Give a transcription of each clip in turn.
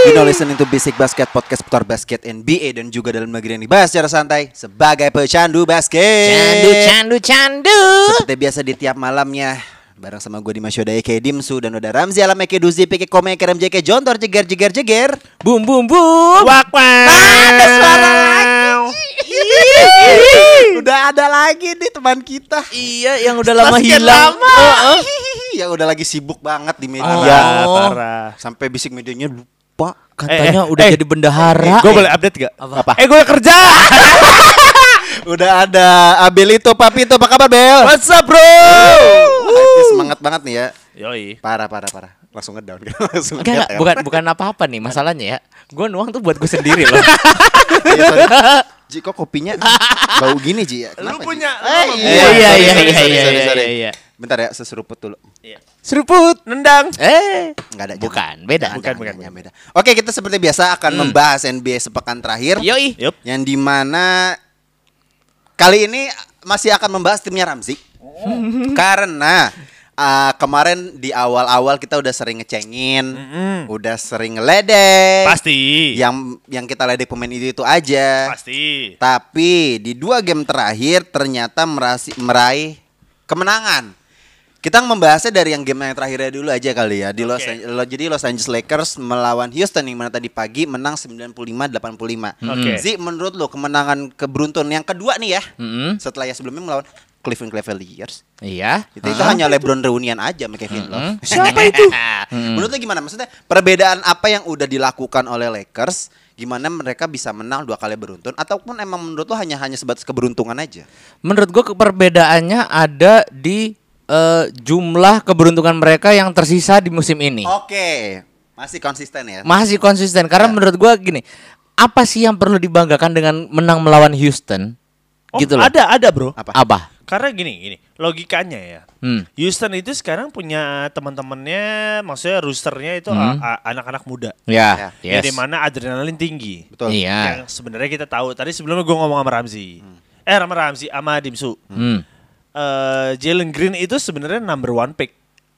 You know listening to Basic Basket Podcast putar basket NBA dan juga dalam negeri yang dibahas secara santai sebagai pecandu basket. Candu, candu, candu. Seperti biasa di tiap malamnya bareng sama gue di Masyoda Eke Dimsu dan udah Ramzi Alam Eke Duzi Pike Kome Eke Ram JK Jontor Jeger Jeger Jeger. Bum, bum, bum. Wak wak. Ada suara lagi. udah ada lagi nih teman kita. Iya, yang udah lama Basket hilang. lama. Oh, oh. yang udah lagi sibuk banget di media. Oh. parah. Sampai bisik medianya lupa. Katanya Eh, udah eh, jadi bendahara. Gue boleh update gak? Apa? Eh gue kerja. Udah ada Abelito Papito apa kabar Bel? What's up bro? Hati semangat banget nih ya. Yoi. Parah parah parah. Langsung ngedown. Langsung Enggak, nge-down. bukan bukan apa-apa nih masalahnya ya. Gue nuang tuh buat gue sendiri loh. Iya. Ji kok kopinya bau gini Ji ya? Lu Kenapa, Ji? punya. Eh, lu iya, iya, sorry, iya, sorry, iya, sorry, iya, sorry, iya, sorry. iya. Bentar ya, seseruput dulu. Seruput. Nendang. Eh, Enggak ada. Bukan, jangan. beda. Bukan, jangan, bukan, jangan, beda. Oke, kita seperti biasa akan Hmm. membahas NBA sepekan terakhir. yoi. Yup. Yang di mana kali ini masih akan membahas timnya Ramzi. Karena uh, kemarin di awal-awal kita udah sering ngecengin, udah sering ngeledek. Pasti. Yang yang kita ledek pemain itu itu aja. Pasti. Tapi di dua game terakhir ternyata merasi, meraih kemenangan. Kita membahasnya dari yang game yang terakhirnya dulu aja kali ya. Di Los Oke. An- jadi Los Angeles Lakers melawan Houston yang mana tadi pagi menang 95-85. Oke. Zi, menurut lo kemenangan keberuntun yang kedua nih ya. Mm-mm. Setelah ya sebelumnya melawan Cleveland Cavaliers. Iya. Itu, itu hanya LeBron reunian aja sama Kevin Love. Mm-mm. Siapa itu? Mm. Menurut lo gimana? Maksudnya perbedaan apa yang udah dilakukan oleh Lakers? Gimana mereka bisa menang dua kali beruntun? Ataupun emang menurut lo hanya hanya sebatas keberuntungan aja? Menurut gue perbedaannya ada di eh, jumlah keberuntungan mereka yang tersisa di musim ini. Oke, masih konsisten ya. Masih konsisten karena Ya. menurut gua gini, apa sih yang perlu dibanggakan dengan menang melawan Houston? Oh, gitu loh. Ada ada bro. Apa? Apa? Karena gini gini logikanya ya. Hmm. Houston itu sekarang punya teman-temannya, maksudnya roosternya itu Hmm. anak-anak muda. Ya, Yang yes. di mana adrenalin tinggi. Betul. Iya. Yang sebenarnya kita tahu. Tadi sebelumnya gue ngomong sama Ramzi. Eh sama Ramzi sama Dimsu. Hmm. Eh, Jalen Green itu sebenarnya number one pick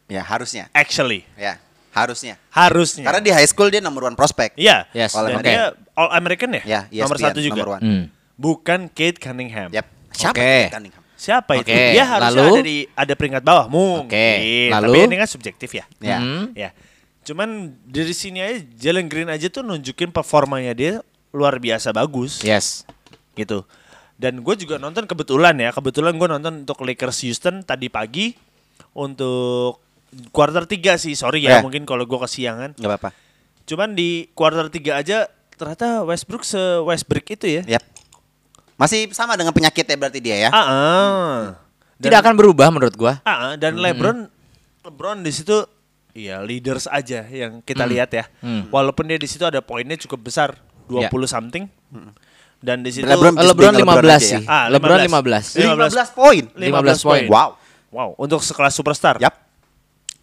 Ya harusnya. actually Ya harusnya. harusnya. Karena di high school dia number one prospect. Iya. Yes, Dan oke. dia All American ya? Ya, ESPN, nomor satu juga. Number one. Hmm. Bukan Kate Cunningham. Yap. Siapa Oke. itu Cunningham? Siapa itu? Oke, Dia harusnya lalu? ada di ada peringkat bawah mungkin. Oke, Tapi lalu? ini kan subjektif ya. Ya. Hmm. Ya. Cuman dari sini aja Jalen Green aja tuh nunjukin performanya dia luar biasa bagus Yes. gitu. Dan gue juga nonton kebetulan ya, kebetulan gue nonton untuk Lakers Houston tadi pagi untuk quarter 3 sih, sorry ya, Ya. mungkin kalau gue kesiangan. Gak apa-apa. Cuman di quarter 3 aja ternyata Westbrook se Westbrook itu ya. Yap. Masih sama dengan penyakit ya berarti dia ya. Ah, ah. Dan- Tidak akan berubah menurut gua. Ah, ah, dan LeBron LeBron di situ ya leaders aja yang kita lihat ya. Hmm. Walaupun dia di situ ada poinnya cukup besar, 20 something. Dan di situ LeBron- LeBron LeBron 15 aja ya. sih. Ah, LeBron 15. 15. 15 poin. 15 poin. Wow. Wow, untuk sekelas superstar. Yap.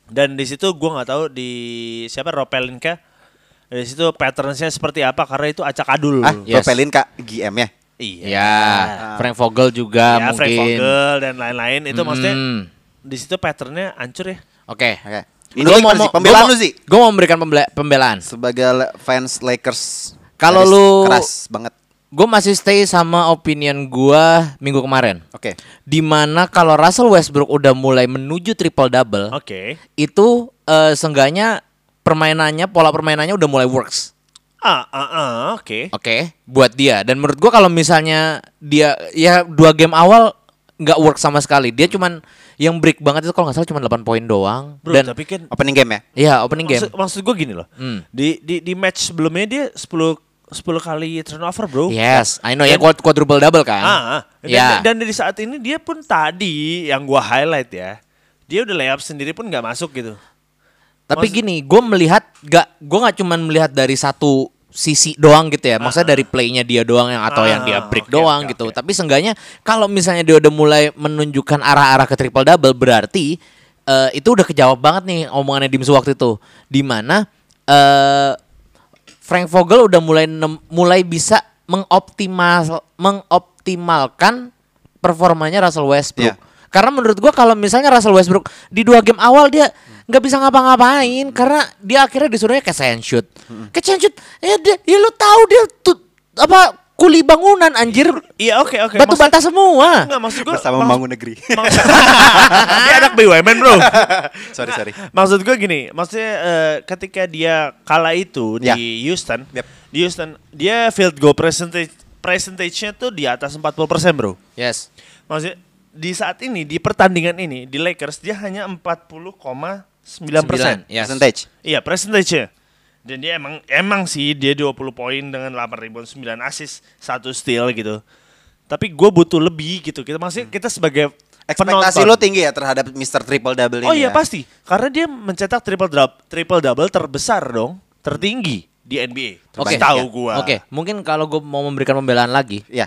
Dan di situ gua nggak tahu di siapa Ropelinka. Di situ patternsnya seperti apa karena itu acak adul. Ah, Yes. propelin Kak GM ya. Iya. Ya, Frank Vogel juga Ya, Frank mungkin. Vogel dan lain-lain itu maksudnya Hmm. di situ patternnya hancur ya. Oke. Oke. Ini Gua gimana sih? Pembelaan lu sih? Gue mau memberikan pembela- pembelaan. Sebagai fans Lakers Kalau lu- keras banget. Gue masih stay sama opinion gua minggu kemarin. Oke. Di mana kalau Russell Westbrook udah mulai menuju triple double, Oke. itu eh, seenggaknya permainannya, pola permainannya udah mulai works. Ah, ah, ah, oke. Oke, buat dia. Dan menurut gua kalau misalnya dia ya dua game awal nggak work sama sekali. Dia cuman yang break banget itu kalau nggak salah cuma 8 poin doang. Bro, Dan tapi kan Opening game ya. Iya, opening game. maksud, maksud gue gini loh. Hmm. Di di di match sebelumnya dia 10 10 kali turnover, Bro. Yes, I know ya Dan- quad- quadruple double kan. Ah, ah. dan, Ya. dan dari saat ini dia pun tadi yang gua highlight ya, dia udah layup sendiri pun nggak masuk gitu. Tapi Maksud- gini, gue melihat gak, gue nggak cuman melihat dari satu sisi doang gitu ya. Maksudnya dari playnya dia doang yang atau Ah, yang dia break oke, doang oke, gitu. Tapi seenggaknya kalau misalnya dia udah mulai menunjukkan arah-arah ke triple double berarti eh, itu udah kejawab banget nih omongannya Dimsu waktu itu. Di mana eh Frank Vogel udah mulai nem- mulai bisa mengoptimal mengoptimalkan performanya Russell Westbrook. Iya. Karena menurut gua kalau misalnya Russell Westbrook di dua game awal dia nggak bisa ngapa-ngapain karena dia akhirnya disuruhnya ke sand shoot. Ke sand shoot, ya, dia, ya lu tahu dia tuh apa kuli bangunan anjir. Iya, oke oke. Batu Maksud- bata semua. Enggak maksud gua bersama maksud- membangun negeri. maksud- dia anak BUMN, Bro. sorry sorry. Maksud gue gini, maksudnya eh, ketika dia kala itu Ya. di Houston, Yep. di Houston dia field goal percentage percentage-nya tuh di atas 40%, Bro. Yes. Maksudnya di saat ini di pertandingan ini di Lakers dia hanya 40,9 persen. Yes. Percentage. Iya, percentage-nya. Dan dia emang emang sih dia 20 poin dengan 8 rebound 9 assist, satu steal gitu. Tapi gue butuh lebih gitu. Kita maksudnya kita sebagai Ekspektasi penonton. lo tinggi ya terhadap Mr. Triple Double ini. Oh iya ya? pasti, karena dia mencetak triple double triple double terbesar dong, tertinggi di NBA. Oke. tahu ya. gua. Oke, mungkin kalau gue mau memberikan pembelaan lagi, Iya.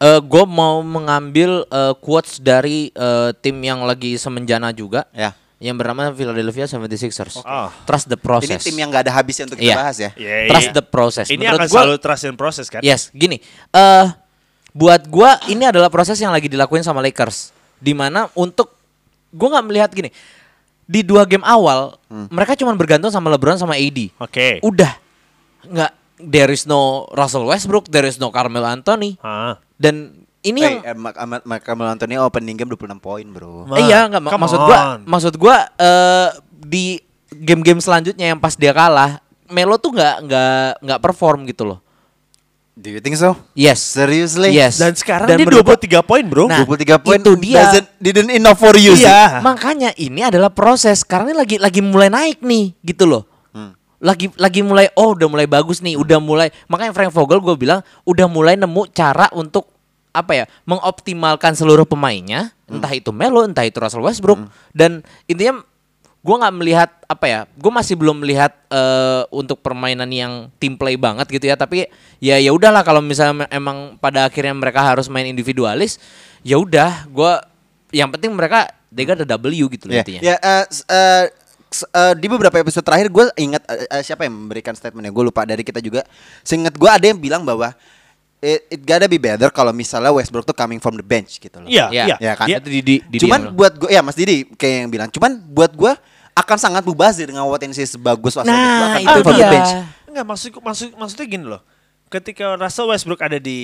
eh gue mau mengambil eh, quotes dari eh, tim yang lagi semenjana juga, Ya. Yang bernama Philadelphia 76ers. Oh. Trust the Ini process. tim yang gak ada habisnya untuk kita Iya. bahas ya. Iya, Trust iya. the process. Ini Menurut akan gua- selalu trust and process kan? Yes, gini. Eh buat gua ini adalah proses yang lagi dilakuin sama Lakers. Di mana untuk gua nggak melihat gini. Di dua game awal mereka cuma bergantung sama LeBron sama AD. Oke. Udah nggak there is no Russell Westbrook, there is no Carmelo Anthony Ah. dan ini yang Eh, eh, Mark- Mark- Anthony opening game 26 poin, Bro. Eh, iya nggak mak- come maksud gua maksud gua eh di game-game selanjutnya yang pas dia kalah Melo tuh nggak nggak nggak perform gitu loh. Do you think so? Yes. Seriously? Yes. Dan sekarang Dan dia menurut gua- 23 poin, Bro. Nah, 23 poin itu dia. doesn't- didn't enough for you sih. Iya. Makanya ini adalah proses karena ini lagi lagi mulai naik nih gitu loh. Hmm. Lagi lagi mulai oh udah mulai bagus nih, udah mulai makanya Frank Vogel gue bilang udah mulai nemu cara untuk apa ya mengoptimalkan seluruh pemainnya, Hmm. entah itu Melo, entah itu Russell Westbrook dan intinya gue nggak melihat apa ya, gue masih belum melihat eh, untuk permainan yang team play banget gitu ya, tapi ya ya udahlah kalau misalnya emang pada akhirnya mereka harus main individualis, ya udah gue yang penting mereka they got a W gitu loh Ya, intinya. ya eh, s- eh, s- eh, di beberapa episode terakhir gue ingat eh, eh, siapa yang memberikan statementnya gue lupa dari kita juga. Seingat gue ada yang bilang bahwa it, it gotta be better kalau misalnya Westbrook tuh coming from the bench gitu loh. Iya, Iya, iya. Ya kan? Dia- Itu di, di, di cuman buat gue ya Mas Didi kayak yang bilang, cuman buat gue akan sangat mubazir dengan potensi sebagus Russell Nah, Westbrook akan itu coming from the bench. Enggak maksud maksud maksudnya gini loh. Ketika Russell Westbrook ada di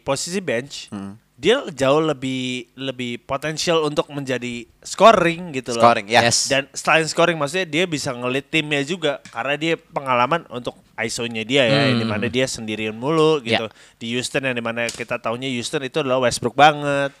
posisi bench, Hmm. Dia jauh lebih lebih potensial untuk menjadi scoring gitu loh. Scoring, ya. Yes. Dan selain scoring maksudnya dia bisa ngelit timnya juga karena dia pengalaman untuk ISO-nya dia ya, Hmm. di mana dia sendirian mulu gitu. Di Houston yang di mana kita taunya Houston itu adalah Westbrook banget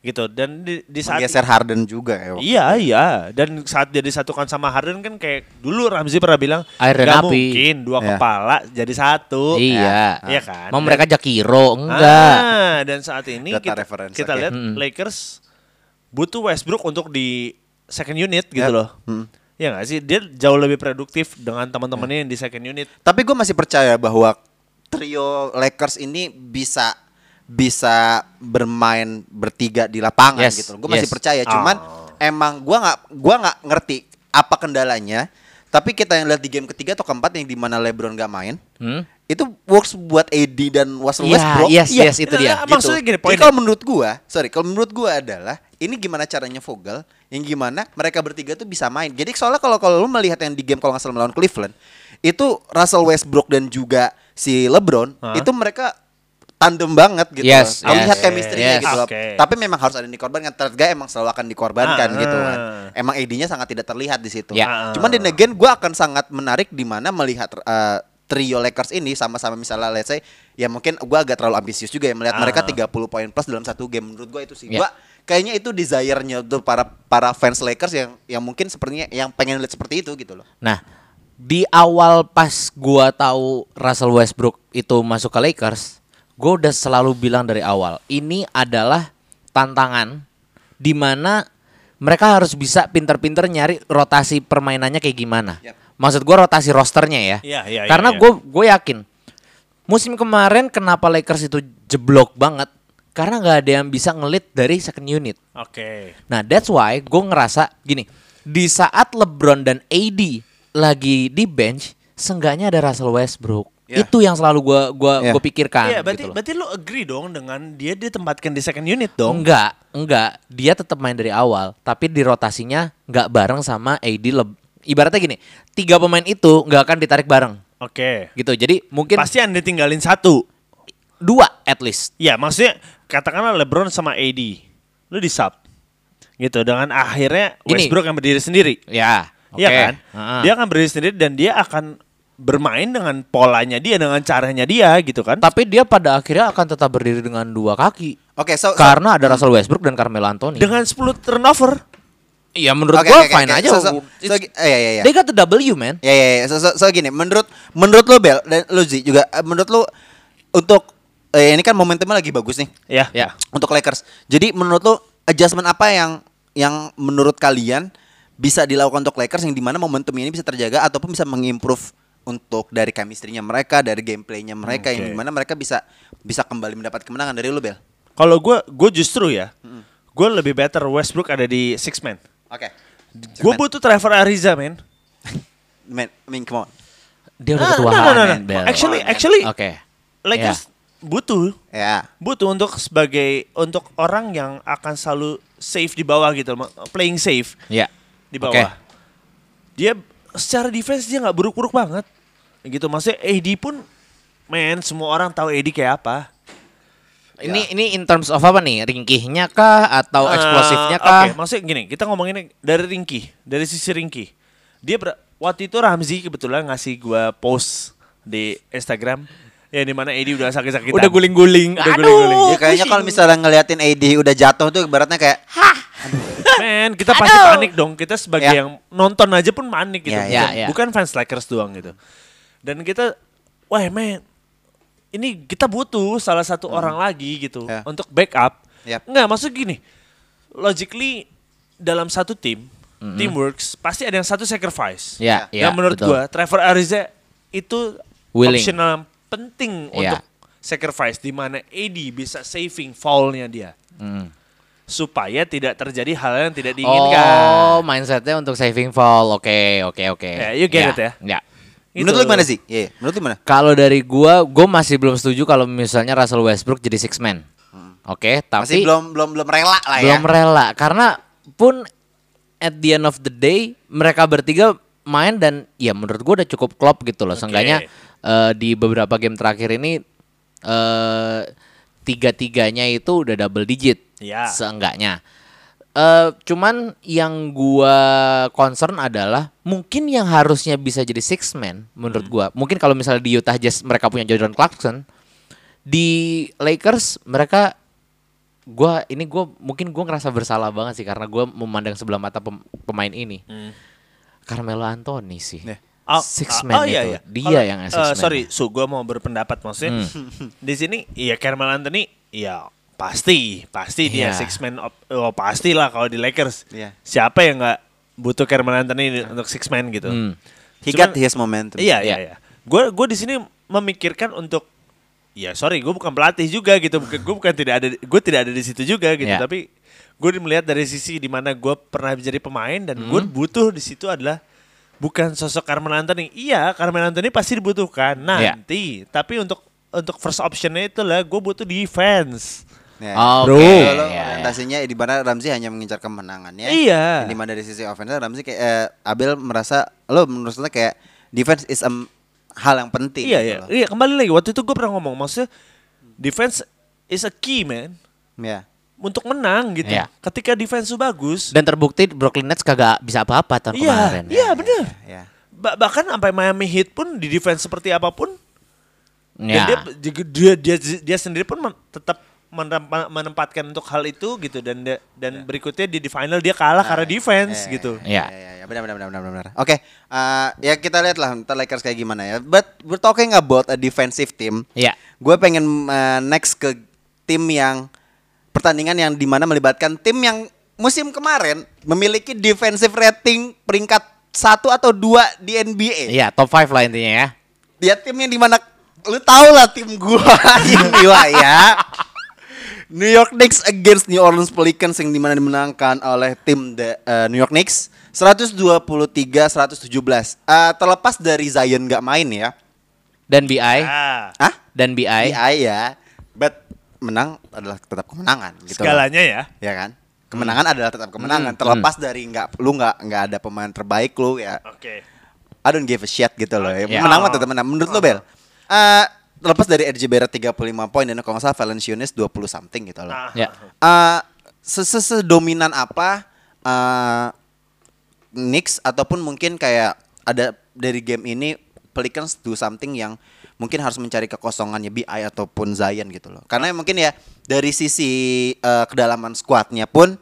gitu. Dan di, di saat Menggeser Harden juga ya. waktu Iya iya dan saat dia disatukan sama Harden kan kayak dulu Ramzi pernah bilang Air dan "Nggak api." mungkin dua Iya. kepala jadi satu. Iya. Iya kan? Mau Dan- mereka Jakiro enggak. Ah, dan saat ini Data kita, kita lihat Mm-mm. Lakers butuh Westbrook untuk di second unit gitu Yap. loh. Hmm. Ya nggak sih? Dia jauh lebih produktif dengan teman-temannya yang di second unit. Tapi gue masih percaya bahwa trio Lakers ini bisa bisa bermain bertiga di lapangan Yes, gitu. Gue masih yes. percaya. Cuman Oh. emang gua nggak gua nggak ngerti apa kendalanya. Tapi kita yang lihat di game ketiga atau keempat yang di mana LeBron nggak main, Hmm? itu works buat AD dan Russell Iya, Westbrook. yes, Iya, yes, itu nah, dia. nah, Maksudnya gini, Jadi poinnya. kalau menurut gua, sorry, kalau menurut gua adalah ini gimana caranya Vogel, yang gimana mereka bertiga tuh bisa main. Jadi soalnya kalau kalau lu melihat yang di game kalau nggak salah melawan Cleveland, itu Russell Westbrook dan juga si LeBron Hah? itu mereka tandem banget gitu. Yes, yes, lihat chemistry-nya yes. gitu. loh. Oke. Tapi memang harus ada yang dikorbankan. Third guy emang selalu akan dikorbankan Ah. gitu kan. Emang AD-nya sangat tidak terlihat di situ. Ya. Ah. Cuman di again gua akan sangat menarik di mana melihat uh, trio Lakers ini sama-sama misalnya let's say ya mungkin gua agak terlalu ambisius juga ya melihat Ah. mereka 30 poin plus dalam satu game menurut gua itu sih. Ya. Gua kayaknya itu desire-nya tuh para para fans Lakers yang yang mungkin sepertinya yang pengen lihat seperti itu gitu loh. Nah, di awal pas gua tahu Russell Westbrook itu masuk ke Lakers, gua udah selalu bilang dari awal, ini adalah tantangan di mana mereka harus bisa pinter-pinter nyari rotasi permainannya kayak gimana. Yap. Maksud gua rotasi rosternya ya. Iya, iya, iya, Karena gue gue yakin musim kemarin kenapa Lakers itu jeblok banget karena nggak ada yang bisa ngelit dari second unit. Oke. Nah, that's why gue ngerasa gini, di saat LeBron dan AD lagi di bench, seenggaknya ada Russell Westbrook. Ya. Itu yang selalu gue gua Ya. gua pikirkan. Iya, berarti gitu loh. berarti lu agree dong dengan dia ditempatkan di second unit dong. Enggak, enggak. Dia tetap main dari awal, tapi di rotasinya nggak bareng sama AD. Leb- Ibaratnya gini, tiga pemain itu nggak akan ditarik bareng, Oke. gitu. Jadi mungkin Pasti Anda tinggalin satu. dua at least. Ya, maksudnya katakanlah LeBron sama AD. Lu di sub. Gitu dengan akhirnya Gini. Westbrook yang berdiri sendiri. Ya, oke. Iya kan? Heeh. Dia akan berdiri sendiri dan dia akan bermain dengan polanya dia dengan caranya dia gitu kan. Tapi dia pada akhirnya akan tetap berdiri dengan dua kaki. Oke, so, so- Karena ada Russell Westbrook dan Carmelo Anthony. Dengan 10 turnover. Iya menurut Oke, gua oke, fine oke. aja. So, so, so, eh, ya, ya, ya. They got the W man. Ya ya ya. So, so, so gini, menurut menurut lo Bel dan lo Zi juga eh, menurut lo untuk eh, ini kan momentumnya lagi bagus nih Ya. Ya. untuk Lakers. Jadi menurut lo adjustment apa yang yang menurut kalian bisa dilakukan untuk Lakers yang di mana momentum ini bisa terjaga ataupun bisa mengimprove untuk dari chemistry-nya mereka, dari gameplaynya mereka yang Oke. di mana mereka bisa bisa kembali mendapat kemenangan dari lo Bel. Kalau gue gue justru ya, gue lebih better Westbrook ada di six man. Oke. Gue butuh Trevor Ariza, men. Man, I mean, come on. Dia udah Ah, no, no, no. man, Bel. Actually, actually, Oke. Lakers butuh Ya. butuh untuk sebagai untuk orang yang akan selalu safe di bawah gitu, playing safe Ya. di bawah. Dia secara defense dia nggak buruk-buruk banget. Gitu maksudnya AD pun men semua orang tahu AD kayak apa. Ini ini in terms of apa nih? Ringkihnya kah atau Eh, eksplosifnya Oke, kah? maksudnya gini, kita ngomongin dari Ringki, dari sisi Ringki. Dia ber- waktu itu Ramzi kebetulan ngasih gua post di Instagram ya di mana AD udah sakit-sakitan. Udah guling-guling. Udah Aduh. guling-guling. Ya, kayaknya kalau misalnya ngeliatin AD udah jatuh tuh ibaratnya kayak Men, kita pasti panik dong. Kita sebagai Ya. yang nonton aja pun panik gitu. Ya, ya, bukan, ya. bukan fans Lakers doang gitu. Dan kita, wah men, ini kita butuh salah satu orang lagi gitu Ya. untuk backup. Yap. Enggak, maksud gini. Logically dalam satu tim, teamworks pasti ada yang satu sacrifice. Ya, ya, Dan menurut betul. gua Trevor Ariza itu Willing. optional penting Ya. untuk sacrifice di mana AD bisa saving foul-nya dia Hmm. supaya tidak terjadi hal yang tidak diinginkan. Oh, mindsetnya untuk saving fall. Oke, oke, oke. Ya, you get it ya? Ya. Gitu. menurut lo gimana sih? Iya, menurut lo gimana? Kalau dari gua, gua masih belum setuju kalau misalnya Russell Westbrook jadi six man. Oke, tapi Hmm. Masih belum belum belum rela lah ya. belum rela karena pun at the end of the day mereka bertiga main dan ya menurut gua udah cukup klop gitu loh. Seenggaknya eh, di beberapa game terakhir ini eh tiga-tiganya itu udah double digit. Ya. Seenggaknya. Eh cuman yang gua concern adalah mungkin yang harusnya bisa jadi six man menurut Hmm. gua. Mungkin kalau misalnya di Utah Jazz mereka punya Jordan Clarkson, di Lakers mereka gua ini gua mungkin gua ngerasa bersalah banget sih karena gua memandang sebelah mata pem- pemain ini. Carmelo Anthony sih. Oh, six ah, man oh, iya, itu. iya. Dia Kalau- yang eh, six man. sorry, su gue mau berpendapat maksudnya Hmm. di sini iya Carmelo Anthony ya pasti pasti dia Iya. six man op- oh pasti lah kalau di Lakers. Iya. Siapa yang nggak butuh Carmelo Anthony untuk six man gitu. Hmm. He Cuman- got his momentum. Iya iya Iya. iya. Gue gue di sini memikirkan untuk ya sorry gue bukan pelatih juga gitu bukan gue bukan tidak ada gue tidak ada di situ juga gitu Iya. tapi gue melihat dari sisi di mana gue pernah menjadi pemain dan gue Hmm. butuh di situ adalah bukan sosok Carmelo Anthony iya Carmelo Anthony pasti dibutuhkan Iya. nanti tapi untuk untuk first optionnya itu lah gue butuh defense Ya. Oke, Bro, iya, lo orientasinya di mana Ramzi hanya mengincar kemenangannya. Iya. Di mana dari sisi offense Ramzi kayak eh, Abel merasa lo menurut lo kayak defense is a hal yang penting. iya gitu iya loh. iya kembali lagi waktu itu gue pernah ngomong maksudnya defense is a key man Iya. untuk menang gitu Iya. ketika defense lu bagus Dan terbukti Brooklyn Nets kagak bisa apa-apa tahun Iya, kemarin. iya benar. Ya. Ba- bahkan sampai Miami Heat pun di defense seperti apa pun, dan Ya. dia, dia dia dia dia sendiri pun tetap menempatkan untuk hal itu gitu dan de- dan berikutnya di, di final dia kalah karena defense Eh, gitu. Iya. Ya, ya, ya, benar, benar, benar, benar, benar. Oke, eh, ya kita lihat lah ntar Lakers kayak gimana ya. But we're talking about a defensive team. Iya. Gue pengen eh, next ke tim yang pertandingan yang di mana melibatkan tim yang musim kemarin memiliki defensive rating peringkat satu atau dua di NBA. Iya, top 5 lah intinya ya. Dia tim yang di mana lu tau lah tim gua ini ya. New York Knicks against New Orleans Pelicans yang di mana dimenangkan oleh tim the, eh, New York Knicks 123-117. Eh, terlepas dari Zion nggak main ya. Dan BI, Ah, Hah? dan BI. BI ya. But menang adalah tetap kemenangan gitu. loh. segalanya ya. Ya kan? Kemenangan adalah tetap kemenangan terlepas dari nggak lu nggak nggak ada pemain terbaik lu ya. Oke. I don't give a shit gitu loh. Ya. Ya. Menang mah tetap menang. Menurut lo Bel? Eh terlepas dari RJ Barrett 35 poin dan kalau nggak salah Valanciunas 20 something gitu loh. Ah. Ya. Eh se- se- dominan apa eh Knicks ataupun mungkin kayak ada dari game ini Pelicans do something yang mungkin harus mencari kekosongannya BI ataupun Zion gitu loh. Karena mungkin ya dari sisi eh, kedalaman skuadnya pun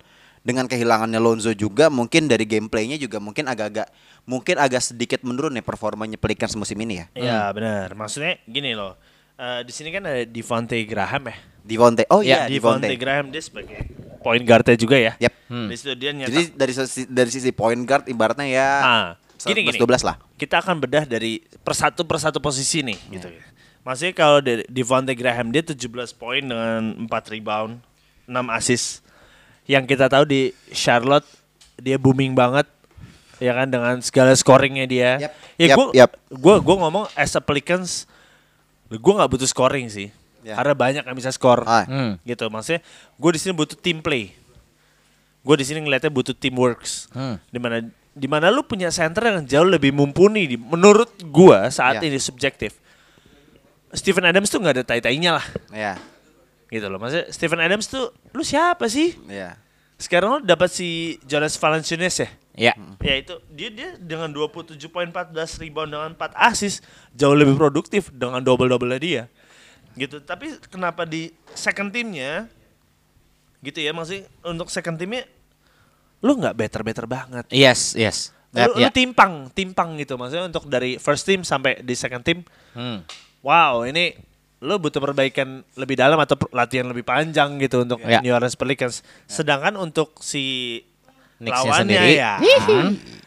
dengan kehilangannya Lonzo juga mungkin dari gameplaynya juga mungkin agak-agak mungkin agak sedikit menurun nih performanya Pelicans musim ini ya. Iya benar. Maksudnya gini loh. Eh, di sini kan ada Devonte Graham ya. Devonte. Oh iya, Devonte Devonte. Graham dia sebagai point guardnya juga ya. Yep. Di situ dia nyetak. Jadi dari sisi dari sisi point guard ibaratnya ya Ah, gini, gini. 12 lah. kita akan bedah dari persatu persatu posisi nih gitu ya. Maksudnya kalau dari Devonte Graham dia 17 poin dengan 4 rebound, 6 assist. Yang kita tahu di Charlotte dia booming banget ya kan dengan segala scoringnya dia. Yap, Ya gue yap. gue gue ngomong as a Pelicans gue nggak butuh scoring sih. Ya. Karena banyak yang bisa skor. Ah. Hmm. Gitu. Maksudnya gue di sini butuh team play. Gue di sini ngeliatnya butuh teamworks. Hmm. Di mana di mana lu punya center yang jauh lebih mumpuni di- menurut gua saat Ya. ini subjektif. Steven Adams tuh nggak ada tai-tainya lah Ya. Gitu loh. Maksudnya Steven Adams tuh lu siapa sih? Ya. Sekarang lu dapat si Jonas Valanciunas ya? Ya. Ya itu dia dia dengan 27 poin 14 rebound dengan 4 assist jauh lebih produktif dengan double-double dia. Gitu. Tapi kenapa di second teamnya gitu ya maksudnya untuk second teamnya lu nggak better-better banget. Yes, yes. Lu, lu Ya. timpang, timpang gitu maksudnya untuk dari first team sampai di second team. Hmm. Wow, ini lu butuh perbaikan lebih dalam atau latihan lebih panjang gitu untuk Ya. New Orleans Pelicans. Sedangkan untuk si lawannya sendiri. ya.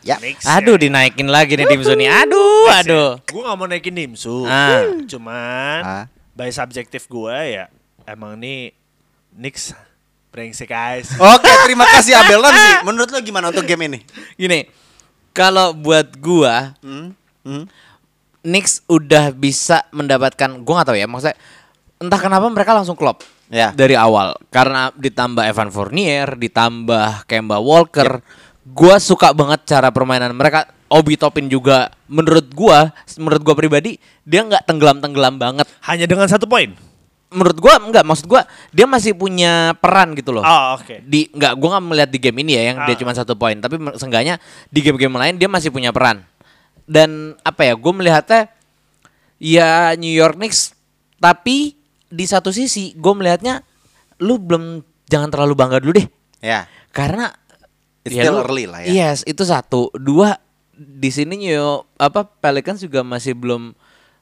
Ya. Knicks Aduh, ya. dinaikin lagi nih Dimsu nih. Aduh, aduh. Gue gak mau naikin Dimsu. Ah. Cuman Ah. by subjektif gue ya emang nih Knicks brengsek guys. Oke, terima kasih Abel Ramzi. Menurut lo gimana untuk game ini? Gini, kalau buat gua, Hmm? Hmm? Knicks udah bisa mendapatkan, gua nggak tahu ya, maksudnya entah kenapa mereka langsung klop Ya. dari awal karena ditambah Evan Fournier, ditambah Kemba Walker, gua suka banget cara permainan mereka. Obi Topin juga, menurut gua, menurut gua pribadi, dia nggak tenggelam-tenggelam banget. Hanya dengan satu poin. Menurut gua enggak, maksud gua dia masih punya peran gitu loh. Oh, oke. di nggak gua nggak melihat di game ini ya yang dia Ah. cuma satu poin tapi seenggaknya di game-game lain dia masih punya peran dan apa ya gue melihatnya ya New York Knicks tapi di satu sisi gue melihatnya lu belum jangan terlalu bangga dulu deh Ya. karena It's ya still lu- early lah ya. yes itu satu dua di sini New York, apa Pelicans juga masih belum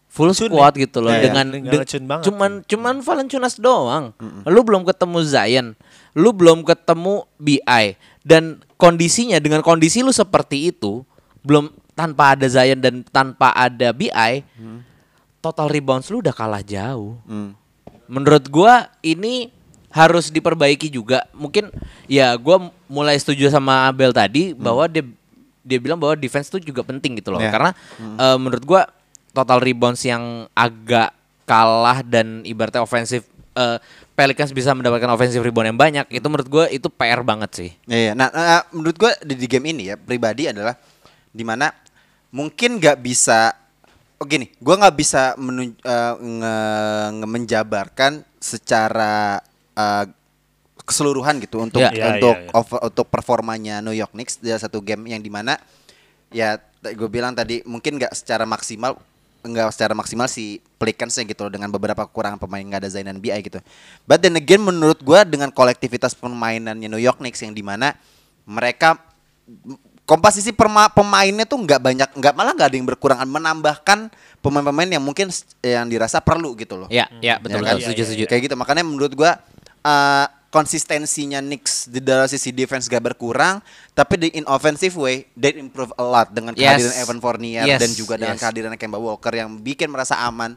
full Tune squad ya? gitu loh Iya, dengan nggak de- cuman cuman Valanciunas doang. Lu belum ketemu Zion, lu belum ketemu BI dan kondisinya dengan kondisi lu seperti itu belum tanpa ada Zion dan tanpa ada BI total rebounds lu udah kalah jauh. Hmm. Menurut gua ini harus diperbaiki juga. Mungkin ya gua mulai setuju sama Abel tadi bahwa dia dia bilang bahwa defense tuh juga penting gitu loh. Ya. Karena eh, menurut gua total rebounds yang agak kalah dan ibaratnya ofensif eh, Pelicans bisa mendapatkan offensive rebound yang banyak itu menurut gua itu PR banget sih. Iya, nah, nah, menurut gua di, di game ini ya pribadi adalah di mana mungkin nggak bisa, oh gini, gua nggak bisa menun, eh, nge- nge- menjabarkan secara eh, keseluruhan gitu untuk Ya. Ya, untuk ya, ya. over- untuk performanya New York Knicks di satu game yang di mana ya gue bilang tadi mungkin nggak secara maksimal nggak secara maksimal si Pelicans gitu loh, dengan beberapa kekurangan pemain nggak ada Zayn dan BI gitu. But then again menurut gua dengan kolektivitas permainannya New York Knicks yang di mana mereka komposisi perma- pemainnya tuh nggak banyak nggak malah nggak ada yang berkurang menambahkan pemain-pemain yang mungkin yang dirasa perlu gitu loh. Ya, ya betul Ya kan? betul setuju setuju. Kayak gitu. Makanya menurut gua uh, konsistensinya Knicks di dalam sisi defense gak berkurang, tapi di in offensive way they improve a lot dengan Yes. kehadiran Evan Fournier Yes, dan juga dengan yes. kehadiran Kemba Walker yang bikin merasa aman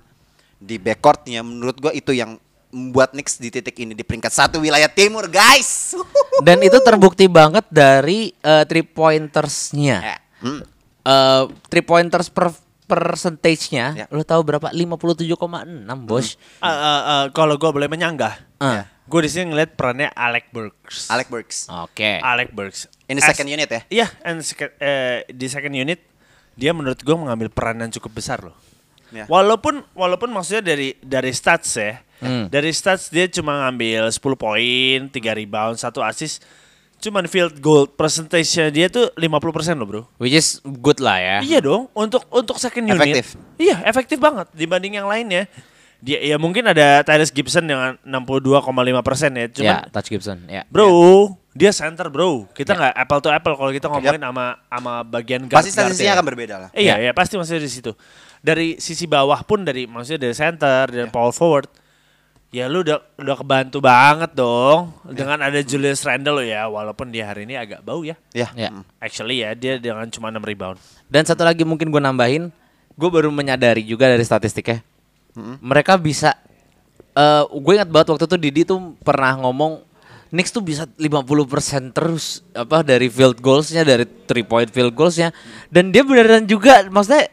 di backcourtnya. Menurut gua itu yang membuat Knicks di titik ini di peringkat satu wilayah timur, guys. Dan itu terbukti banget dari uh, three pointersnya. Ya. Hmm. Uh, three pointers per percentage-nya, Ya. lo tahu berapa? 57,6, Bos. Eh, eh, eh, kalau gue boleh menyanggah, Ah. gue di sini ngeliat perannya Alec Burks. Alec Burks. Oke. Alec Burks. In the As- second unit ya? Iya, and sec- eh, di second unit dia menurut gue mengambil peran yang cukup besar loh. Ya. Walaupun walaupun maksudnya dari dari stats ya, Hmm. dari stats dia cuma ngambil 10 poin, 3 rebound, 1 assist. Cuman field goal percentage dia tuh 50% loh, Bro. Which is good lah ya. Iya dong, untuk untuk second unit. Efektif. Iya, efektif banget dibanding yang lainnya. Dia ya mungkin ada Tyrese Gibson dengan 62,5% ya. Cuman Ya, Touch Gibson, ya. Bro, dia center bro. Kita nggak apple to apple kalau kita ngomongin sama sama bagian guard. Pasti statistiknya akan berbeda lah. Iya, ya pasti masih di situ. Dari sisi bawah pun dari maksudnya dari center dan power forward. Ya lu udah udah kebantu banget dong dengan ada Julius Randle ya walaupun dia hari ini agak bau ya. Ya. Ya. Mm. Actually ya dia dengan cuma 6 rebound. Dan satu lagi mungkin gue nambahin, gue baru menyadari juga dari statistiknya, mereka bisa. eh gue ingat banget waktu itu Didi tuh pernah ngomong Knicks tuh bisa 50% terus apa dari field goalsnya dari three point field goalsnya dan dia beneran juga maksudnya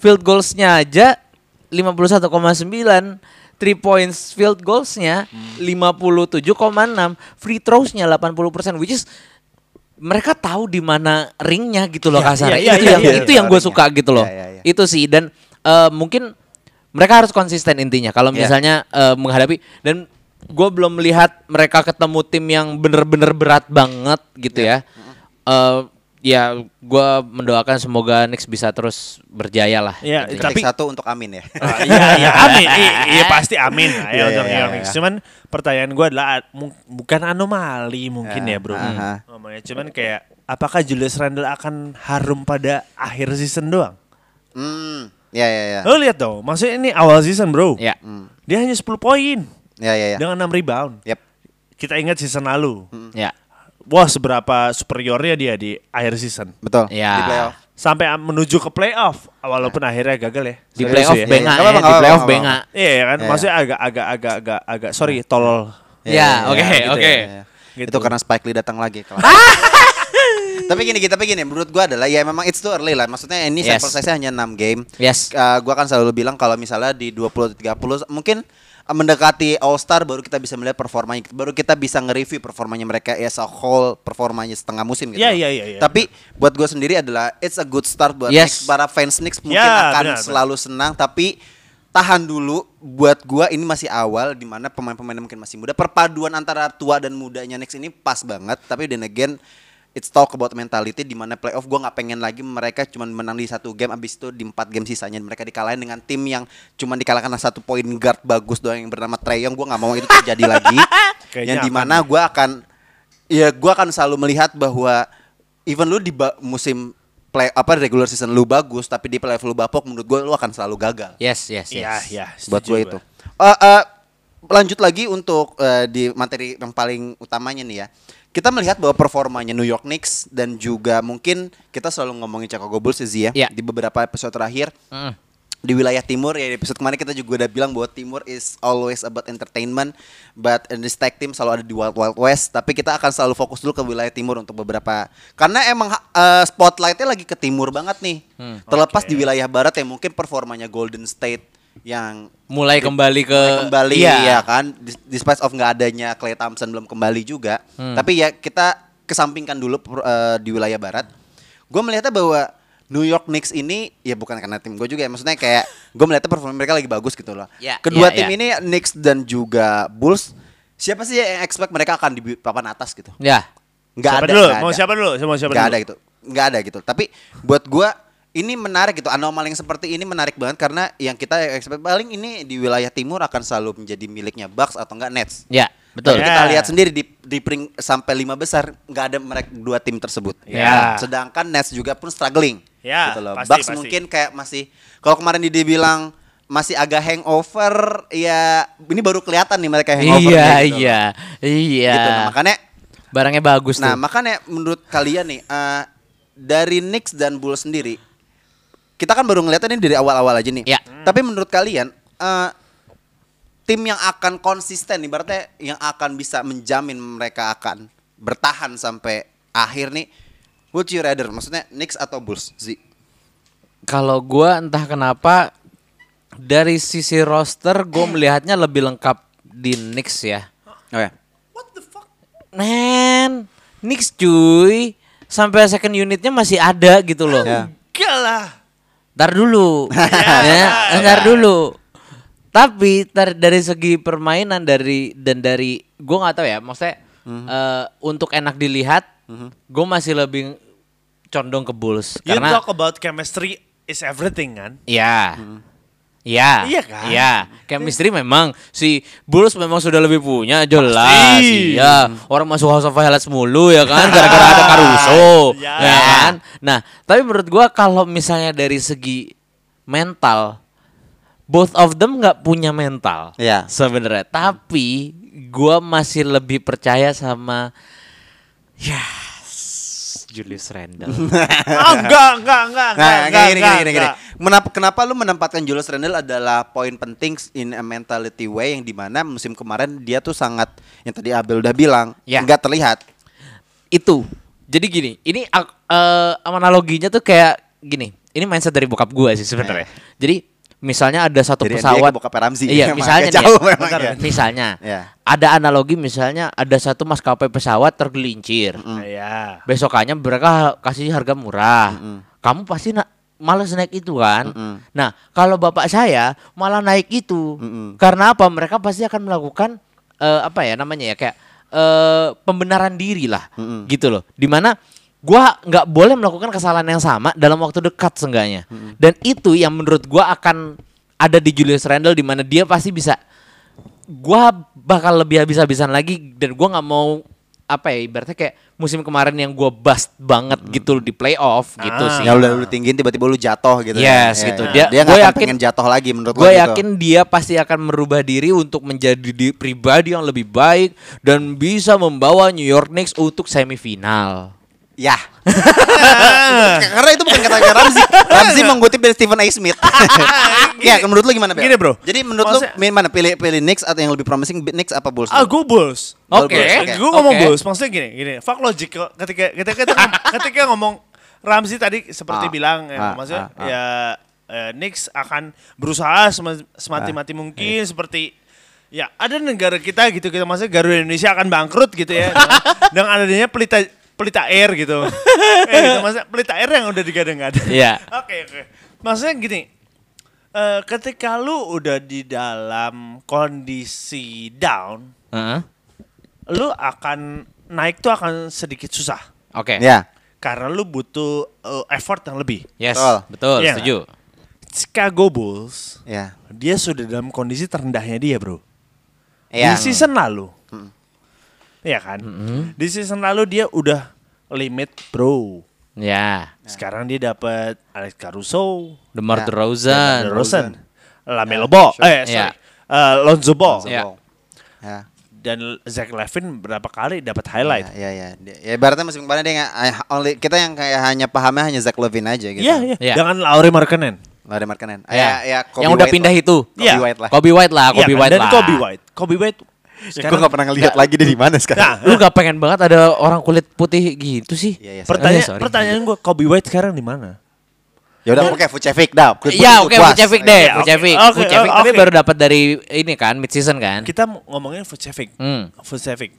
field goalsnya aja 51,9 three points field goalsnya 57,6 free throwsnya 80% which is mereka tahu di mana ringnya gitu loh Iya, kasarnya iya, itu iya, yang iya, itu yang gue suka gitu loh Iya, iya, iya. itu sih dan eh, mungkin mereka harus konsisten intinya kalau Iya. misalnya eh, menghadapi dan gue belum melihat mereka ketemu tim yang bener-bener berat banget gitu Iya. ya Eh, ya gue mendoakan semoga Knicks bisa terus berjaya lah Iya, gitu. tapi Ketik satu untuk Amin ya. Ah, Iya, iya, amin. Iya pasti amin lah ya Iya, untuk iya, iya. Knicks. Cuman pertanyaan gue adalah ah, bukan anomali mungkin Ah, ya bro. aha. Ngomongnya cuman kayak apakah Julius Randle akan harum pada akhir season doang? Hmm. Ya ya ya. Lo lihat dong, maksudnya ini awal season bro. ya Dia hanya 10 poin Ya ya ya. dengan 6 rebound. Yep. Kita ingat season lalu. ya Wah seberapa superiornya dia di akhir season. Betul. Ya. Di playoff. Sampai menuju ke playoff. Walaupun akhirnya gagal ya. di Serius playoff ya. benga ya, apa-apa, di playoff benga Iya ya kan, Iya. maksudnya agak agak agak agak agak sorry tolol. Ya, oke, gitu oke. ya. Gitu. Itu karena Spike Lee datang lagi. tapi gini, tapi gini, menurut gua adalah ya memang it's too early lah. Maksudnya ini Yes. sample size hanya 6 game. Yes. Uh, gua kan selalu bilang kalau misalnya di 20 30 mungkin mendekati All Star baru kita bisa melihat performanya, baru kita bisa nge-review performanya mereka as a whole, performanya setengah musim gitu. Iya, iya, iya, iya. Tapi buat gua sendiri adalah it's a good start buat Yes. Knicks. para fans Knicks mungkin Ya, akan benar, benar. selalu senang tapi tahan dulu buat gua ini masih awal di mana pemain-pemain mungkin masih muda perpaduan antara tua dan mudanya Knicks ini pas banget tapi then again it's talk about mentality di mana playoff gua nggak pengen lagi mereka cuma menang di satu game abis itu di empat game sisanya. Mereka dikalahin dengan tim yang cuma dikalahkan satu point guard bagus doang yang bernama Trey Young. Gua nggak mau itu terjadi lagi. Kayaknya yang di aman mana gua akan ya gua akan selalu melihat bahwa even lu di musim play apa regular season lu bagus tapi di playoff lu bapok menurut gue lu akan selalu gagal. Yes yes yes. Iya. buat setuju gue itu. Eh, eh, lanjut lagi untuk eh, di materi yang paling utamanya nih ya kita melihat bahwa performanya New York Knicks dan juga mungkin kita selalu ngomongin Chicago Bulls ya Zia, Iya. di beberapa episode terakhir Mm. di wilayah timur ya di episode kemarin kita juga udah bilang bahwa timur is always about entertainment but in this tag team selalu ada di wild wild west tapi kita akan selalu fokus dulu ke wilayah timur untuk beberapa karena emang uh, spotlightnya lagi ke timur banget nih terlepas Oke. di wilayah barat yang mungkin performanya Golden State yang mulai kembali ke mulai kembali iya. ya kan despite of nggak adanya Clay Thompson belum kembali juga Hmm. tapi ya kita kesampingkan dulu eh, di wilayah barat gue melihatnya bahwa New York Knicks ini ya bukan karena tim gue juga ya maksudnya kayak gue melihatnya performa mereka lagi bagus gitu loh Ya, kedua ya, tim ya. ini Knicks dan juga Bulls siapa sih yang expect mereka akan di papan atas gitu ya nggak Siapa ada dulu? nggak Mau ada. siapa dulu? Mau siapa nggak dulu? ada gitu nggak ada gitu tapi buat gue ini menarik gitu. Anomali yang seperti ini menarik banget karena yang kita expect paling ini di wilayah timur akan selalu menjadi miliknya Bucks atau enggak Nets. Ya, betul. Ya. kita lihat sendiri di di pering- sampai lima besar nggak ada mereka dua tim tersebut. Ya. Sedangkan Nets juga pun struggling. Ya, gitu loh. pasti, Bucks pasti. mungkin kayak masih kalau kemarin dia bilang masih agak hangover ya ini baru kelihatan nih mereka hangover Iya, gitu loh. iya. Iya. Gitu. Nah, makanya Barangnya bagus Nah, tuh. makanya menurut kalian nih eh, dari Knicks dan Bulls sendiri kita kan baru ngeliatnya ini dari awal-awal aja nih. Ya. Tapi menurut kalian eh, tim yang akan konsisten ibaratnya yang akan bisa menjamin mereka akan bertahan sampai akhir nih would you rather maksudnya Knicks atau Bulls sih? Kalau gua entah kenapa dari sisi roster gue melihatnya lebih lengkap di Knicks ya. Oh ya. Men, Knicks cuy. Sampai second unitnya masih ada gitu loh. Ya. Enggak lah. Ntar dulu. ya, ntar dulu. Tapi tar- dari segi permainan dari dan dari gue nggak tahu ya, maksudnya eh, untuk enak dilihat, gue masih lebih condong ke Bulls You karena talk about chemistry is everything kan? ya. Ya, Iya kan? Iya, chemistry memang si Bulls memang sudah lebih punya jelas. Pasti. Iya, orang masuk House of Highlights mulu ya kan gara-gara ada Caruso, Ya. ya kan? Nah, tapi menurut gua kalau misalnya dari segi mental both of them nggak punya mental. Iya. Sebenarnya, tapi gua masih lebih percaya sama ya Julius Randle. Ah, enggak, enggak, enggak, Nah, enggak, gini, enggak, gini, enggak, gini, gini. enggak. Kenapa, kenapa lu menempatkan Julius Randle adalah poin penting in a mentality way yang di mana musim kemarin dia tuh sangat yang tadi Abel udah bilang Ya. nggak terlihat. itu jadi gini ini eh, analoginya tuh kayak gini ini mindset dari bokap gua sih sebenarnya jadi misalnya ada satu Jadi pesawat NBA ke bokap Ramzi. iya Emang misalnya agak nih ya, jauh memang bentar, ya. misalnya. Ya. ada analogi misalnya ada satu maskapai pesawat tergelincir. Iya. besokannya mereka kasih harga murah. Kamu pasti na- males naik itu kan? Nah kalau bapak saya malah naik itu. Karena apa? Mereka pasti akan melakukan eh, apa ya namanya ya kayak eh, pembenaran diri lah. Gitu loh. Di mana gua nggak boleh melakukan kesalahan yang sama dalam waktu dekat seenggaknya dan itu yang menurut gua akan ada di Julius Randle di mana dia pasti bisa gua bakal lebih habis-habisan lagi dan gua nggak mau apa ya ibaratnya kayak musim kemarin yang gua bust banget gitu di playoff gitu Ah. sih. Ya udah lu tinggiin tiba-tiba lu jatuh gitu. Yes, ya. gitu. Ya, Dia- dia gua yakin- pengen jatuh lagi menurut Gue lo gitu. yakin dia pasti akan merubah diri untuk menjadi di- pribadi yang lebih baik dan bisa membawa New York Knicks untuk semifinal. Ya. Karena itu bukan kata Ramzi. Ramzi mengutip dari Stephen A. Smith. ya, menurut lu gimana, Bel? Gini, bro. Jadi menurut Maksudnya- lu mana pilih pilih Knicks atau yang lebih promising Knicks apa Bulls? Ah, gue Bulls. Oke. Bulls, Gue ngomong Oke. Bulls, maksudnya gini, gini. Fuck logic kok. Ketika ketika ketika, ketika ngomong Ramzi tadi seperti Ah, bilang, ya, ah, maksudnya ah, ah. ya eh, Knicks akan berusaha sem- semati-mati mungkin iya. seperti ya ada negara kita gitu kita maksudnya Garuda Indonesia akan bangkrut gitu ya dengan, dengan adanya pelita pelita air gitu. eh, gitu maksudnya pelita air yang udah digadang-gadang. Iya. Oke oke. Maksudnya gini, eh, ketika lu udah di dalam kondisi down, Heeh. lu akan naik tuh akan sedikit susah Oke. Ya. karena lu butuh uh, effort yang lebih. Yes, Betul. betul, Iya setuju. Chicago Bulls Ya. dia sudah dalam kondisi terendahnya dia bro. Iya. Di season lalu, Iya kan? Di season lalu dia udah limit bro. Ya. Sekarang dia dapat Alex Caruso, DeMar Ya. DeRozan. DeRozan, Lamelo Ball, eh sorry, Iya. eh, Lonzo Ball, Iya. Ya. dan Zach Levine berapa kali dapat highlight. Ya, ya, ya. Ya ibaratnya musim kemarin dia nggak eh, only kita yang kayak hanya pahamnya hanya Zach Levine aja gitu. Iya, iya. Iya. Dengan Lauri Markkanen. Ada Markkanen. Ya. Ya, ya, Kobe yang udah White pindah lah. itu. Kobe Iya. White lah. Kobe White lah, Iya Kobe kan? White dan lah. Kobe White. Kobe White. Ya, gue nggak pernah ngeliat lagi dia di mana sekarang. Nah, Lu gak pengen banget ada orang kulit putih gitu sih? Iya, iya, pertanyaan Eh, sorry. pertanyaan gue Kobe White sekarang di mana? Ya udah oke Vucevic dah. Kulit Iya, oke. Vucevic deh. Vucevic. Vucevic tapi baru dapat dari ini kan mid season kan? Kita ngomongin Vucevic. Hmm. Vucevic.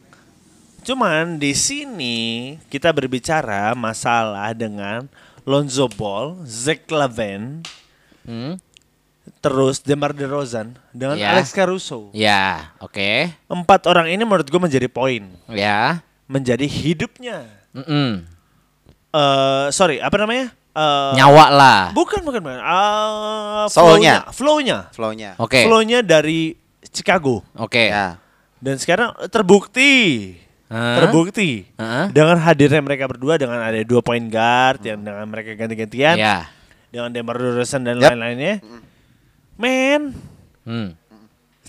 Cuman di sini kita berbicara masalah dengan Lonzo Ball, Zach Lavine, Hmm. Terus DeMar DeRozan dengan Ya. Alex Caruso. Ya, oke. Empat orang ini menurut gue menjadi poin, Ya. menjadi hidupnya. Mm-mm. eh sorry, apa namanya? eh, Nyawa lah. Bukan bukan bukan. Ah, Soulnya. flow-nya, flow-nya. Flow-nya. Oke. Flow-nya dari Chicago. Oke. Ya. Dan sekarang terbukti. Hah? Terbukti. Hah? Dengan hadirnya mereka berdua dengan ada dua point guard yang dengan mereka ganti-gantian Ya. dengan Demar Derozan dan Yap. lain-lainnya. Man, Hmm.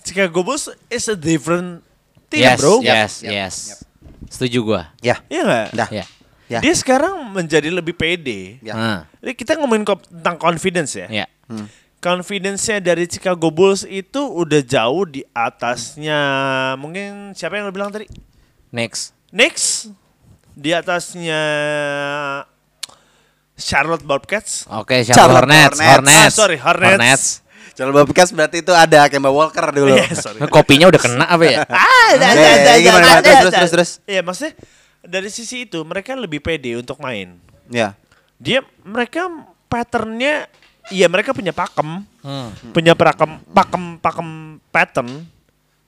Chicago Bulls is a different team, Yes, bro. yes, Yap, yes. Setuju gua. Ya. Iya nggak? Dah. Ya. Ya. Dia sekarang menjadi lebih pede. Ya. Ah, Jadi kita ngomongin tentang confidence ya. ya. Confidence-nya dari Chicago Bulls itu udah jauh di atasnya mungkin siapa yang lo bilang tadi? Next. Knicks di atasnya Charlotte Bobcats. Oke, Charlotte Charlotte Hornets, Hornets. Hornets. Ah, sorry, Hornets. Kalau Bobcats berarti itu ada Kemba Walker dulu. Iya, sorry. Nah, Kopinya udah kena apa ya? Ah, gimana, Terus, terus, terus. Iya, maksudnya dari sisi itu mereka lebih pede untuk main. Ya. Dia mereka patternnya iya mereka punya pakem, Hmm. punya pakem pakem pakem pattern.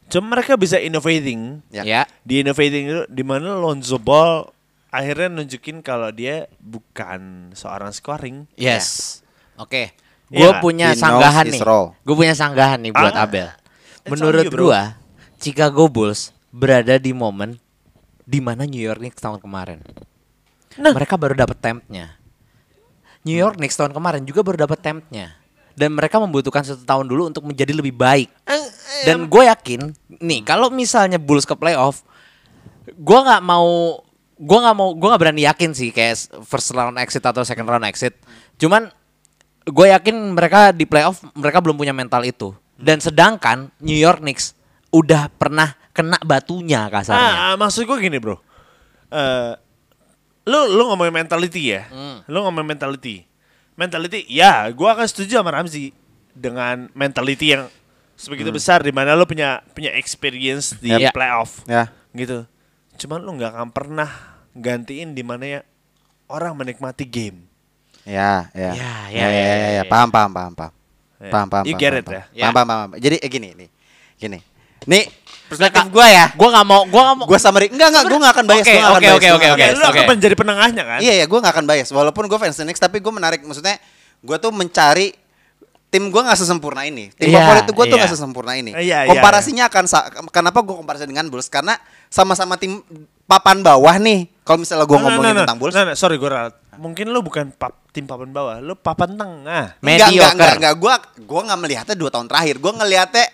Cuma mereka bisa innovating. Ya. Ya. Di innovating itu di mana Lonzo Ball akhirnya nunjukin kalau dia bukan seorang scoring. Yes. Oke. Iya Gue nggak? punya He sanggahan nih. Gue punya sanggahan nih buat Ah. Abel. It's Menurut gua, Chicago Bulls berada di momen di mana New York Knicks tahun kemarin. Nah. Mereka baru dapat tempnya. New York Knicks tahun kemarin juga baru dapat tempnya. Dan mereka membutuhkan satu tahun dulu untuk menjadi lebih baik. Dan gue yakin, nih kalau misalnya Bulls ke playoff, gue nggak mau, gue nggak mau, gue nggak berani yakin sih kayak first round exit atau second round exit. Cuman gue yakin mereka di playoff mereka belum punya mental itu. Dan sedangkan New York Knicks udah pernah kena batunya kasarnya. Ah, maksud gue gini bro. Eh, lu lu ngomongin mentality ya. Hmm. Lu ngomongin mentality. Mentality, ya, gue akan setuju sama Ramzi dengan mentality yang sebegitu besar di mana lu punya punya experience di Yap. playoff, Ya. gitu. Cuman lu nggak akan pernah gantiin di mana ya orang menikmati game. Ya, ya. Ya, ya, ya, ya, ya, ya, ya. Paham, paham, paham, paham. Ya. Paham, paham. You get it ya? Ya. Paham, paham, paham. Jadi eh, gini nih. Gini. Nih perspektif gue ya. Gue nggak mau, gue nggak mau. Gue summary. Enggak, enggak, gue gak akan bias. Oke, nggak akan oke, oke, oke, nggak oke. akan Ya, lu akan menjadi penengahnya kan? Iya ya, gue gak akan bias. Walaupun gue fans Knicks, tapi gue menarik. Maksudnya, gue tuh mencari tim gue gak sesempurna ini. Tim Iya, favorit gue tuh iya. gak sesempurna ini. Iya, iya, Komparasinya akan sa- kenapa gue komparasi dengan Bulls? Karena sama-sama tim papan bawah nih. Kalau misalnya gue Nah, nah, ngomongin nah, tentang Bulls, Nah, nah, sorry gue. Mungkin lu bukan pap, tim papan bawah, lu papan tengah. enggak, enggak, Mediocre. enggak, enggak. Gue gue nggak melihatnya dua tahun terakhir. Gue ngelihatnya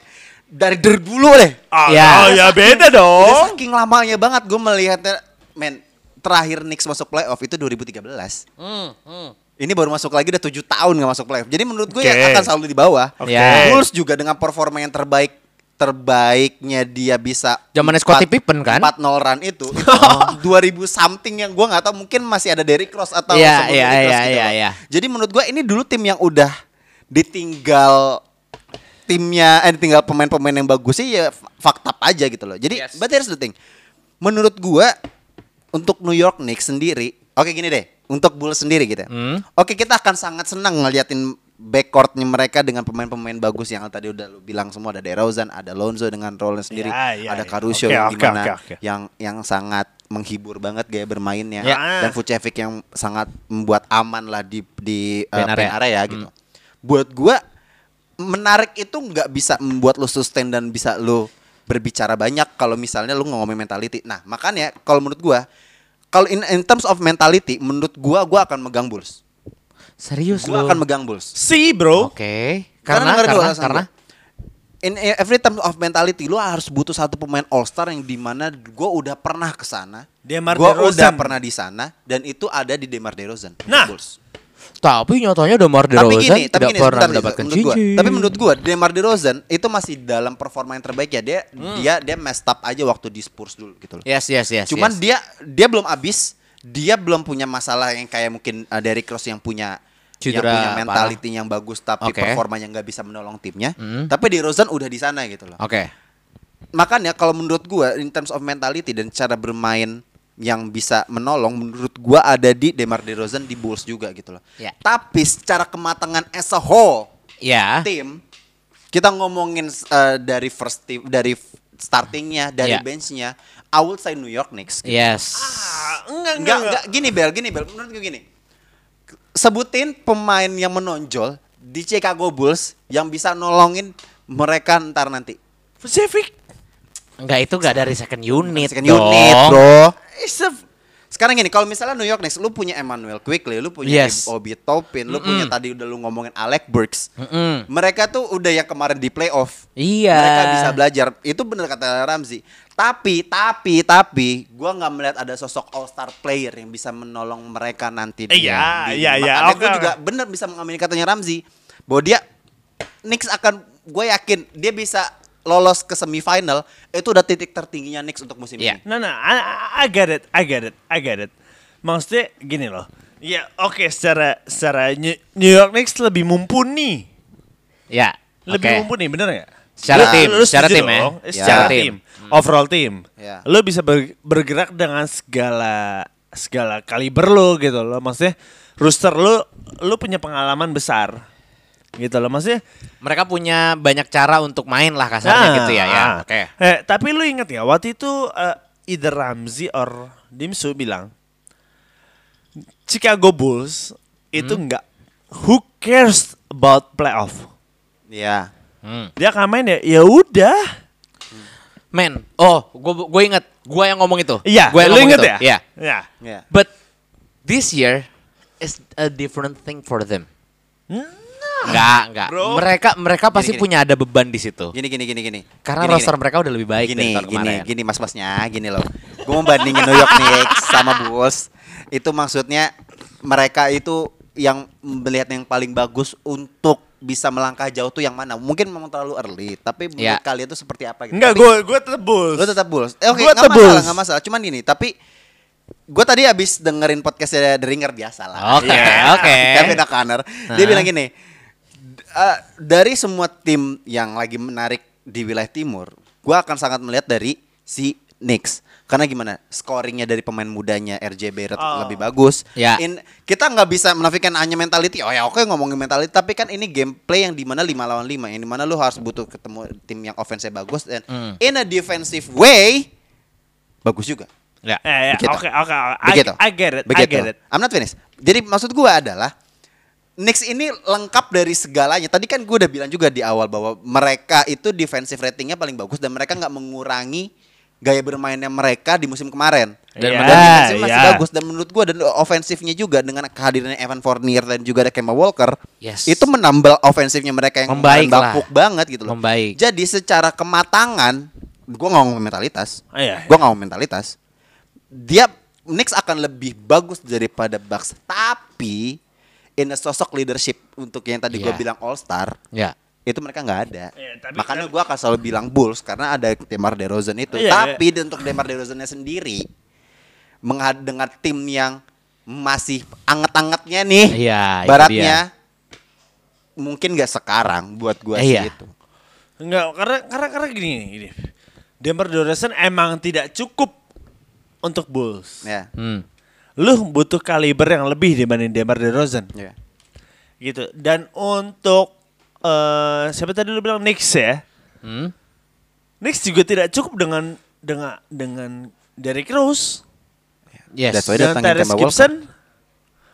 dari dari dulu deh. Ah, Ya. oh, ya beda Udah dong. saking lamanya banget gue melihatnya, men. Terakhir Knicks masuk playoff itu 2013. Hmm, hmm. Ini baru masuk lagi udah tujuh tahun nggak masuk playoff. Jadi menurut gue ya Oke. akan selalu di bawah. Oke. Ya. Bulls juga dengan performa yang terbaik terbaiknya dia bisa Zamannya Scottie Pippen kan? 4-0 run itu, itu 2000 something yang gua nggak tahu mungkin masih ada Derrick Rose atau Iya, sebelum iya, Derrick Rose iya, gitu iya, loh. iya. Jadi menurut gua ini dulu tim yang udah ditinggal timnya eh ditinggal pemain-pemain yang bagus sih ya fakta aja gitu loh. Jadi Yes. but here's the thing. Menurut gua untuk New York Knicks sendiri, oke gini deh, untuk Bulls sendiri gitu. ya. Hmm. Oke, kita akan sangat senang ngeliatin backcourtnya mereka dengan pemain-pemain bagus yang tadi udah lu bilang semua ada DeRozan, ada Lonzo dengan role sendiri, Ya, ya, ada ya. Caruso Oke, yang oke, di mana oke, oke. yang yang sangat menghibur banget gaya bermainnya Ya. dan Vucevic yang sangat membuat aman lah di di uh, paint area. area gitu. Buat gua menarik itu nggak bisa membuat lu sustain dan bisa lu berbicara banyak kalau misalnya lu ngomongin mentality. Nah, makanya kalau menurut gua kalau in, in terms of mentality menurut gua gua akan megang Bulls. Serius Gua lu? akan megang Bulls. Si bro. Oke. Karena dengerin dulu karena alasan karena gua. in every terms of mentality lu harus butuh satu pemain all star yang di mana gue udah pernah ke sana, Demar gue udah DeRozan. pernah di sana dan itu ada di Demar Derozan. Nah. Bulls. tapi nyatanya Demar tapi DeRozan gini, tapi tidak gini, pernah mendapatkan menurut gua. Tapi menurut gue Demar Derozan itu masih dalam performa yang terbaik ya. Dia Hmm. dia dia messed up aja waktu di Spurs dulu gitu loh. Yes, yes, yes. Cuman yes. dia dia belum abis, dia belum punya masalah yang kayak mungkin uh, Derrick Rose yang punya yang Cedera punya mentality yang bagus tapi Oke. performanya nggak bisa menolong timnya. Hmm. Tapi DeRozan udah di sana gitu loh. Oke. Makanya kalau menurut gua in terms of mentality dan cara bermain yang bisa menolong menurut gua ada di Demar DeRozan di Bulls juga gitu loh. Ya. Tapi secara kematangan as a whole Ya. tim kita ngomongin uh, dari first team dari startingnya dari Ya. benchnya I would say New York Knicks. Yes. Ah, enggak, enggak, Enggak, enggak, gini Bel, gini Bel, menurut gue gini. Sebutin pemain yang menonjol di Chicago Bulls yang bisa nolongin mereka ntar nanti. Pacific. Enggak itu enggak dari second unit. Second dong. unit, bro. It's a- Sekarang gini, kalau misalnya New York Knicks, lu punya Emmanuel Quickly, lu punya Yes. Obi Toppin, lu punya tadi udah lu ngomongin Alec Burks. Mm-mm. Mereka tuh udah yang kemarin di playoff. Iya. Mereka bisa belajar. Itu bener kata Ramzi. Tapi, tapi, tapi, gua nggak melihat ada sosok all star player yang bisa menolong mereka nanti. Iya, iya, iya. Makanya oke. juga bener bisa mengamini katanya Ramzi bahwa dia Knicks akan, gue yakin dia bisa lolos ke semifinal. Itu udah titik tertingginya Knicks untuk musim Iya. ini. Nah, nah, I, I get it, I get it, I get it. Maksudnya gini loh. Ya, oke secara secara New York Knicks lebih mumpuni. Ya. Lebih oke. mumpuni, bener nggak? Secara Lu- tim, lu secara tim ya. Ya. Secara Secara tim, overall tim. Ya. Lu bisa ber- bergerak dengan segala segala kaliber lu gitu loh. Maksudnya rooster lu lu punya pengalaman besar. Gitu loh maksudnya. Mereka punya banyak cara untuk main lah kasarnya Nah, gitu ya. Ya. ah. Oke. Eh, tapi lu inget ya waktu itu eh, either Ramzi or Dimsu bilang Chicago Bulls itu Hmm. nggak who cares about playoff. Iya. Hmm. Dia akan main ya ya udah. Men, oh, gue gue inget, gue yang ngomong itu. Iya, gue yang lu ngomong inget itu. ya? Iya. Ya. Iya. But this year is a different thing for them. Enggak, enggak. Bro. Mereka mereka pasti gini. punya ada beban di situ. Gini gini gini gini. Karena Gini, roster gini. mereka udah lebih baik gini dari tahun gini kemarin. gini mas-masnya gini loh. Gue mau bandingin New York Knicks sama Bulls. Itu maksudnya mereka itu yang melihat yang paling bagus untuk bisa melangkah jauh tuh yang mana? Mungkin memang terlalu early, tapi menurut Iya. kalian tuh seperti apa gitu? Enggak, gue gue tetap Bulls. Lu tetap Bulls. Eh, Oke, tetap masalah, nggak masalah. Cuman gini, tapi gue tadi abis dengerin podcastnya The Ringer biasa lah. Oke, Iya. oke. Kevin O'Connor. Dia bilang gini, eh, dari semua tim yang lagi menarik di wilayah timur, gue akan sangat melihat dari si Knicks. Karena gimana? Scoringnya dari pemain mudanya RJ Barrett Oh. lebih bagus. Ya. In, kita nggak bisa menafikan hanya mentality. Oh ya oke ngomongin mentality, tapi kan ini gameplay yang di mana 5 lawan 5 yang di mana lu harus butuh ketemu tim yang offense bagus dan Hmm. in a defensive way bagus juga. Ya. Ya, Begitu. oke, oke. I- get it. Begitu. I get it. I'm not finished. Jadi maksud gua adalah Knicks ini lengkap dari segalanya. Tadi kan gue udah bilang juga di awal bahwa mereka itu defensive ratingnya paling bagus dan mereka nggak mengurangi gaya bermainnya mereka di musim kemarin. Dan, Iya, dan defensive masih iya. bagus dan menurut gua dan ofensifnya juga dengan kehadirannya Evan Fournier dan juga ada Kemba Walker Yes. itu menambah ofensifnya mereka yang Membaik banget gitu loh. Membaik. Jadi secara kematangan gua nggak ngomong mentalitas. Iya. Gua nggak ngomong mentalitas dia Knicks akan lebih bagus daripada Bucks tapi in a sosok leadership untuk yang tadi gue Iya. bilang All Star Ya. itu mereka nggak ada Iya, tapi- makanya gue akan selalu bilang Bulls karena ada Demar Derozan itu Iya, tapi untuk Demar Derozannya sendiri menghad dengan tim yang masih anget-angetnya nih Iya, itu baratnya mungkin gak sekarang buat gue Iya. sih itu Enggak, karena karena karena gini, gini. Demar Derozan emang tidak cukup untuk Bulls. ya Hmm. Lu butuh kaliber yang lebih dibanding Demar Derozan. ya Gitu. Dan untuk eh siapa tadi lu bilang Knicks ya? Hmm. Knicks juga tidak cukup dengan dengan dengan Derrick Rose Yes. That's why dan Walker. Gibson.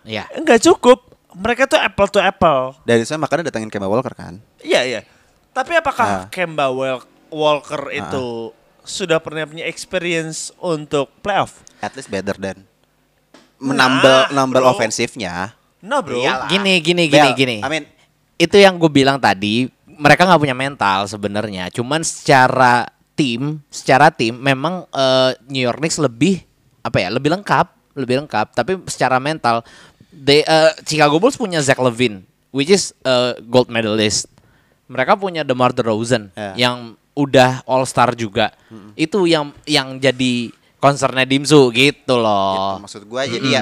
Ya. Enggak cukup. Mereka tuh apple to apple. dari saya makanya datangin Kemba Walker kan Iya, iya. Tapi apakah Ah. Kemba Walker itu sudah pernah punya experience untuk playoff? at least better than menambal Nah, nambal ofensifnya No, bro. Iyalah. Gini, gini, gini, Bel, gini. I mean, itu yang gue bilang tadi mereka nggak punya mental sebenarnya cuman secara tim secara tim memang eh, New York Knicks lebih apa ya lebih lengkap lebih lengkap tapi secara mental they, eh, Chicago Bulls punya Zach Levine which is eh, gold medalist mereka punya DeMar DeRozan Ya. yang udah All Star juga itu yang yang jadi concernnya Dimsu gitu loh. Gitu, maksud gua. Jadi ya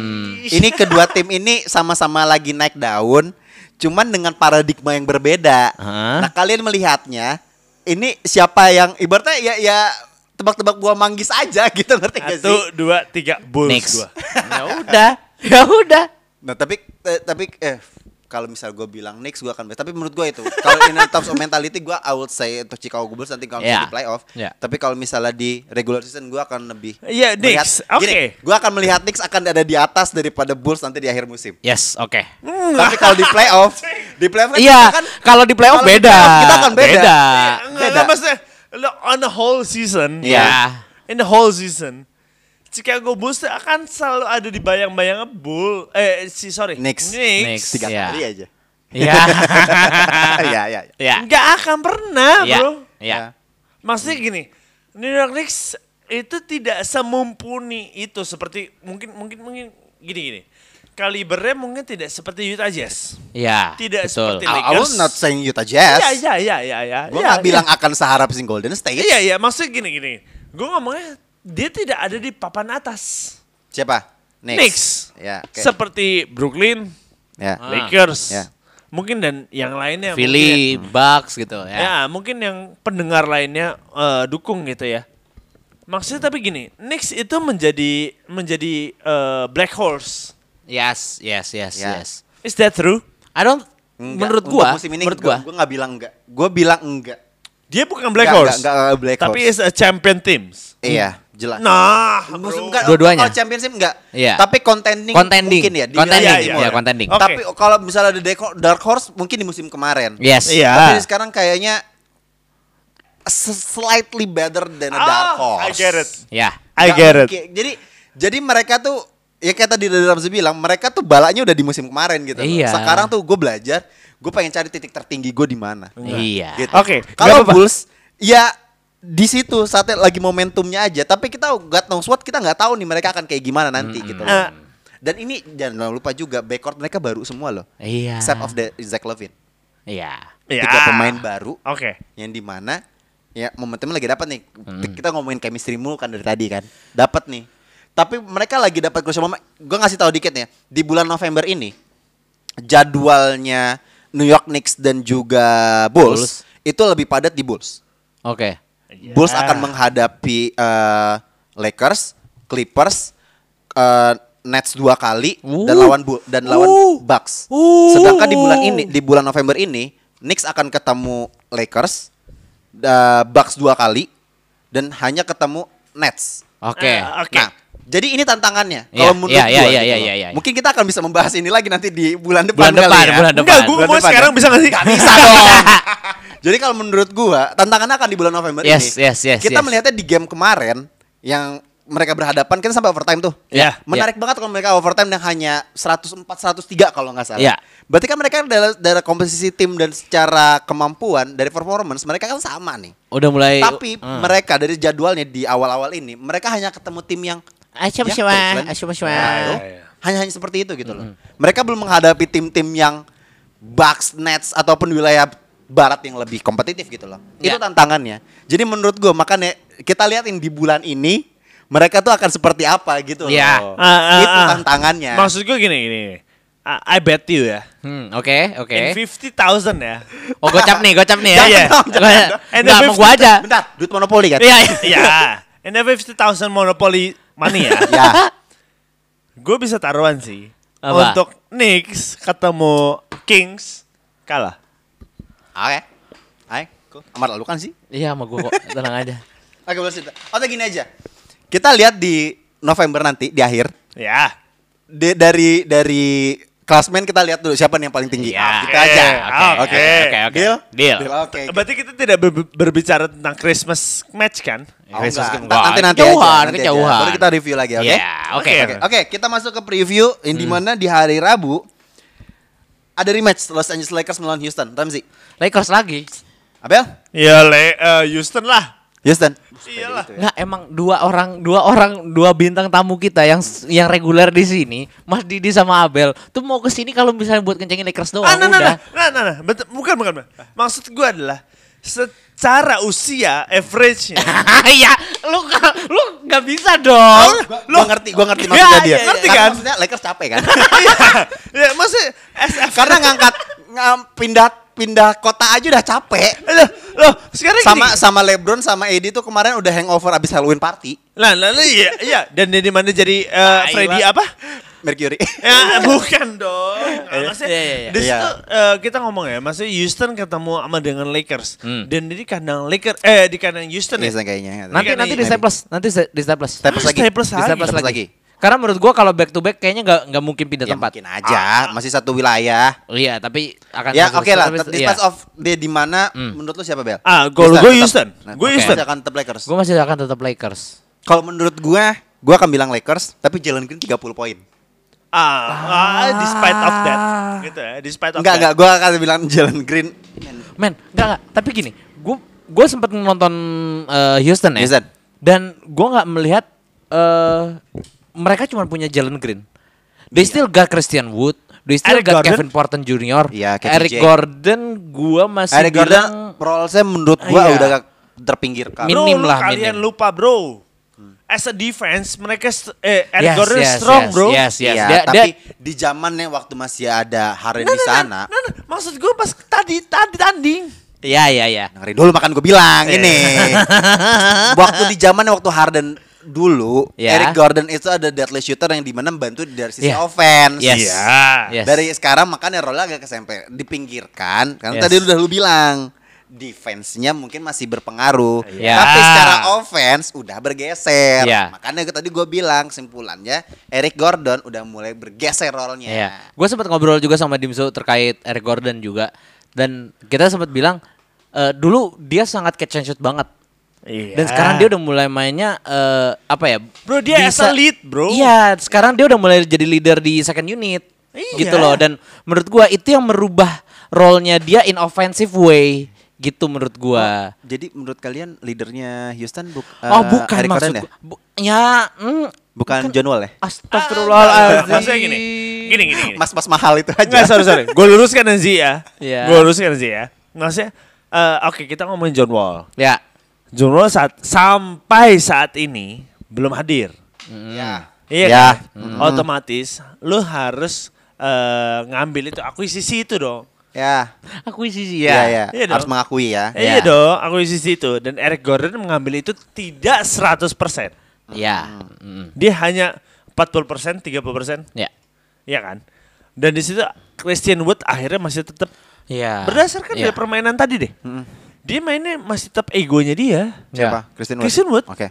ini kedua tim ini sama-sama lagi naik daun cuman dengan paradigma yang berbeda. Hah? nah kalian melihatnya ini siapa yang ibaratnya ya ya tebak-tebak buah manggis aja gitu ngerti gak Satu, sih? dua, tiga, Bulls Knicks gua. ya udah ya udah. Nah tapi eh, tapi eh kalau misal gue bilang Knicks gue akan tapi menurut gue itu kalau in terms of mentality gue I would say untuk Chicago Bulls nanti kalau Yeah. di playoff Yeah. tapi kalau misalnya di regular season gue akan lebih Iya, Knicks. Oke. gue akan melihat Knicks akan ada di atas daripada Bulls nanti di akhir musim Yes, oke. tapi kalau di playoff di playoff kan Iya, kita kan kalau di playoff di beda. playoff kita akan beda. Beda. Enggak, beda. enggak, maksudnya lo on the whole season. Iya. In the whole season. Chicago Bulls akan selalu ada di bayang-bayang Bull eh si sorry Knicks. Knicks. Knicks. tiga Iya. kali aja Iya. Iya iya. iya. Iya. Nggak akan pernah, Iya. bro. Iya. Maksudnya gini, New York Knicks itu tidak semumpuni itu seperti mungkin mungkin mungkin gini gini. Kalibernya mungkin tidak seperti Utah Jazz. Iya. Tidak betul. seperti I, I Lakers. will not saying Utah Jazz. Iya iya iya iya iya. Gue Iya, nggak iya. bilang akan seharap sing Golden State. Iya iya, maksudnya gini gini. Gue ngomongnya dia tidak ada di papan atas. Siapa? Knicks. Ya. oke. Seperti Brooklyn, Ya. Lakers. Ya. Mungkin dan yang lainnya Philly, Bucks gitu mungkin, ya. ya mungkin yang pendengar lainnya eh, dukung gitu ya. Maksudnya tapi gini, Knicks itu menjadi menjadi eh, black horse. Yes, yes, yes, Ya. yes. Is that true? I don't Enggak, menurut untuk gua, musim ini menurut gua. gue nggak bilang enggak. Gue bilang enggak. Dia bukan black Nggak, horse. nggak, nggak black tapi horse. is a champion teams. Iya, jelas. Nah, musim enggak, Dua-duanya? Oh, championship enggak. Iya. Tapi contending, Contending. mungkin ya. di Contending, iya, iya, contending. Oke. Tapi kalau misalnya ada Dark- Dark Horse mungkin di musim kemarin. Yes. Iya. Tapi sekarang kayaknya slightly better than a Dark Ah, Horse. I get it. Ya. I Nggak get it. mungkin. Jadi jadi mereka tuh ya kayak tadi dari Ramzi bilang, mereka tuh balanya udah di musim kemarin gitu. Iya. Sekarang tuh gue belajar, gue pengen cari titik tertinggi gue di mana. Iya. Gitu. Oke, Kalau. Bulls ya di situ saatnya lagi momentumnya aja. Tapi kita God knows what kita nggak tahu nih mereka akan kayak gimana nanti gitu. loh. Ah. Dan ini jangan lupa juga backcourt mereka baru semua loh. Iya. Except of the Zach Levine. Iya. Ya. Tiga pemain baru Oke. yang di mana ya momentumnya lagi dapat nih. Kita ngomongin chemistry mulu kan dari tadi kan. Dapat nih. Tapi mereka lagi dapat crucial moment. Gue ngasih tahu dikit ya. Di bulan November ini jadwalnya New York Knicks dan juga Bulls, Bulls. itu lebih padat di Bulls. Oke. Bulls Ya. akan menghadapi eh, Lakers, Clippers, eh, Nets dua kali dan Uh. lawan Bu- dan lawan Uh. Bucks. Uh. Sedangkan di bulan ini di bulan November ini Knicks akan ketemu Lakers, da- Bucks dua kali dan hanya ketemu Nets. Oke. Eh, Oke. Nah, jadi ini tantangannya. Iya, Kalau menurut iya, iya, gua iya, gitu iya, iya, iya. Mungkin kita akan bisa membahas ini lagi nanti di bulan depan Bulan kali depan, ya. bulan depan. Enggak, gue Bulan mau depan sekarang ya? bisa nggak sih? Nggak bisa dong. Jadi kalau menurut gua, tantangannya akan di bulan November Yes, ini. yes, yes, Kita yes. melihatnya di game kemarin yang mereka berhadapan kita sampai overtime tuh. Ya, Menarik banget kalau mereka overtime yang hanya 104 103 kalau nggak salah. Ya. Berarti kan mereka dari, dari komposisi tim dan secara kemampuan dari performance mereka kan sama nih. Udah mulai Tapi Hmm. mereka dari jadwalnya di awal-awal ini mereka hanya ketemu tim yang Asyam Ya, syama, Cleveland. asyam Nah, syama. itu hanya hanya seperti itu gitu loh. Mereka belum menghadapi tim-tim yang Bucks, Nets ataupun wilayah barat yang lebih kompetitif gitu loh. Itu Ya. tantangannya. Jadi menurut gue makanya kita liatin di bulan ini mereka tuh akan seperti apa gitu Ya. loh. Ah, ah, itu ah. tantangannya. Maksud gue gini gini. I, I bet you ya. Hmm, oke, oke. In 50,000 ya. Oh, gocap nih, gocap nih ya. Iya, iya. And Enggak, mau gua aja. Bentar, duit monopoli kan? Iya, iya. Iya. In the 50,000 monopoly money ya. Ya. gue bisa taruhan sih. Apa? Untuk Knicks ketemu Kings kalah. Oke. Oke. Cool. Amar lalu kan sih? Iya, sama gua kok. Tenang aja. Oke, boleh cerita. Oke, gini aja. Kita lihat di November nanti di akhir Ya. De- dari dari klasmen kita lihat dulu siapa nih yang paling tinggi. Iya. Kita aja. Oke, Oke. oke, oke. Deal? Deal. Oke. Berarti kita tidak ber- berbicara tentang Christmas match kan? Oh, Christmas enggak. nanti nanti Kejauhan, aja. nanti aja. kejauhan. Baru kita review lagi, oke? Iya, oke. Oke. Oke, kita masuk ke preview yang di mana di hari Rabu ada rematch Los Angeles Lakers melawan Houston. Ramzi, Lakers lagi. Abel, Ya le eh, Houston lah. Houston. Iyalah. Nggak emang dua orang dua orang dua bintang tamu kita yang yang reguler di sini Mas Didi sama Abel tuh mau ke sini kalau misalnya buat kencengin Lakers doang Ah, nah, nah, udah nah, nah, nah, nah. Betul, bukan, bukan, bukan. Maksud gue adalah secara usia average-nya. Iya, lu lu nggak bisa dong. Gua ngerti, gua ngerti Iya, maksudnya iya, dia. iya. Ngerti kan? Maksudnya Lakers capek kan? ya, maksudnya SF. Karena ngangkat ngam, pindah pindah kota aja udah capek. Loh, loh, sekarang Sama gini. sama LeBron sama AD tuh kemarin udah hangover abis Halloween party. Lah, lah, lah, iya, iya. Dan dia di mana jadi eh, Tai, Freddy apa? Mercury. Ya, bukan dong. Nah, maksudnya Iya, iya, iya. di situ Iya. eh, kita ngomong ya, maksudnya Houston ketemu sama dengan Lakers Hmm. dan di kandang Lakers eh di kandang Houston ya. Biasa kayaknya. Nanti nanti di staples, nanti di staples. Staples Ah, lagi. staples Di lagi. staples Staples lagi. lagi. Karena menurut gua kalau back to back kayaknya nggak nggak mungkin pindah Ya, tempat. mungkin aja, masih satu wilayah. Oh iya, tapi akan Ya oke lah, staples, di iya. spot of dia di mana menurut lu siapa Bel? Ah, gol- Houston, gue. Houston. Nah, Gue. Houston. Masih akan tetap Lakers. Gue masih akan tetap Lakers. Kalau menurut gua, gua akan bilang Lakers, tapi Jalen Green 30 poin. Ah, ah, despite of that. Gitu ya, despite of Enggak, that. enggak, gua akan bilang Jalen Green. Men, enggak enggak. Tapi gini, gue gue sempat nonton eh, Houston ya. Houston. Dan gue nggak melihat eh mereka cuma punya Jalen Green. They still got Christian Wood. They still Eric got Gordon. Kevin Porter Jr. KPJ. Eric Gordon, gua masih Eric Gordon, bilang role-nya menurut gua Iya. udah terpinggirkan. Min- Bro, Minim lah, kalian minim. lupa, Bro. As a defense, mereka eh Eric Yes, Gordon yes, strong, yes, Bro. Yes, yes. Iya, Dia- tapi dia- di zamannya waktu masih ada Harden di sana, Nah, nah, maksud gue pas tadi tadi tanding. Iya, iya, iya. dengerin dulu makan gue bilang ini. waktu di zamannya waktu Harden dulu, Ya. Eric Gordon itu ada deadly shooter yang di mana membantu dari sisi Iya. offense. Yes. Iya. Yes. Dari sekarang makanya role agak kesempe dipinggirkan karena Yes. tadi udah lu bilang defense-nya mungkin masih berpengaruh. Iya. Tapi secara offense udah bergeser. Iya. Makanya tadi gue bilang kesimpulannya Eric Gordon udah mulai bergeser role-nya. Iya. Gue sempat ngobrol juga sama Dimso terkait Eric Gordon juga. Dan kita sempat bilang eh, dulu dia sangat catch and shoot banget. Iya. Dan sekarang dia udah mulai mainnya eh, apa ya? Bro, dia as a lead, bro. Iya, sekarang dia udah mulai jadi leader di second unit. Iya. Gitu loh. Dan menurut gua itu yang merubah role-nya dia in offensive way. Gitu menurut gua. Jadi menurut kalian leadernya Houston buk, oh, eh, bukan Eric maksud Gordon ya? Bu- ya, mm, Bukan, John Wall ya? Astagfirullahaladzim. Maksudnya gini. Gini gini gini. Mas-mas mahal itu aja. Enggak, sorry sorry. Gue luruskan Zi ya. Iya. Gue luruskan Zi ya. Maksudnya eh, oke kita ngomongin John Wall. Ya. John Wall saat sampai saat ini belum hadir. Ya. Iya Ya. kan? Otomatis lu harus eh, ngambil itu akuisisi itu dong. Ya. Akuisisi Iya, ya. ya. Iya Harus dong. mengakui ya. Iya dong, akuisisi itu dan Eric Gordon mengambil itu tidak 100%. Ya. Mm. Dia hanya 40%, 30%. Ya. Iya kan? Dan di situ Christian Wood akhirnya masih tetap Ya. berdasarkan Ya. dari permainan tadi deh. Dia mainnya masih tetap egonya dia. Siapa? Christian Wood. Christian Wood. Oke.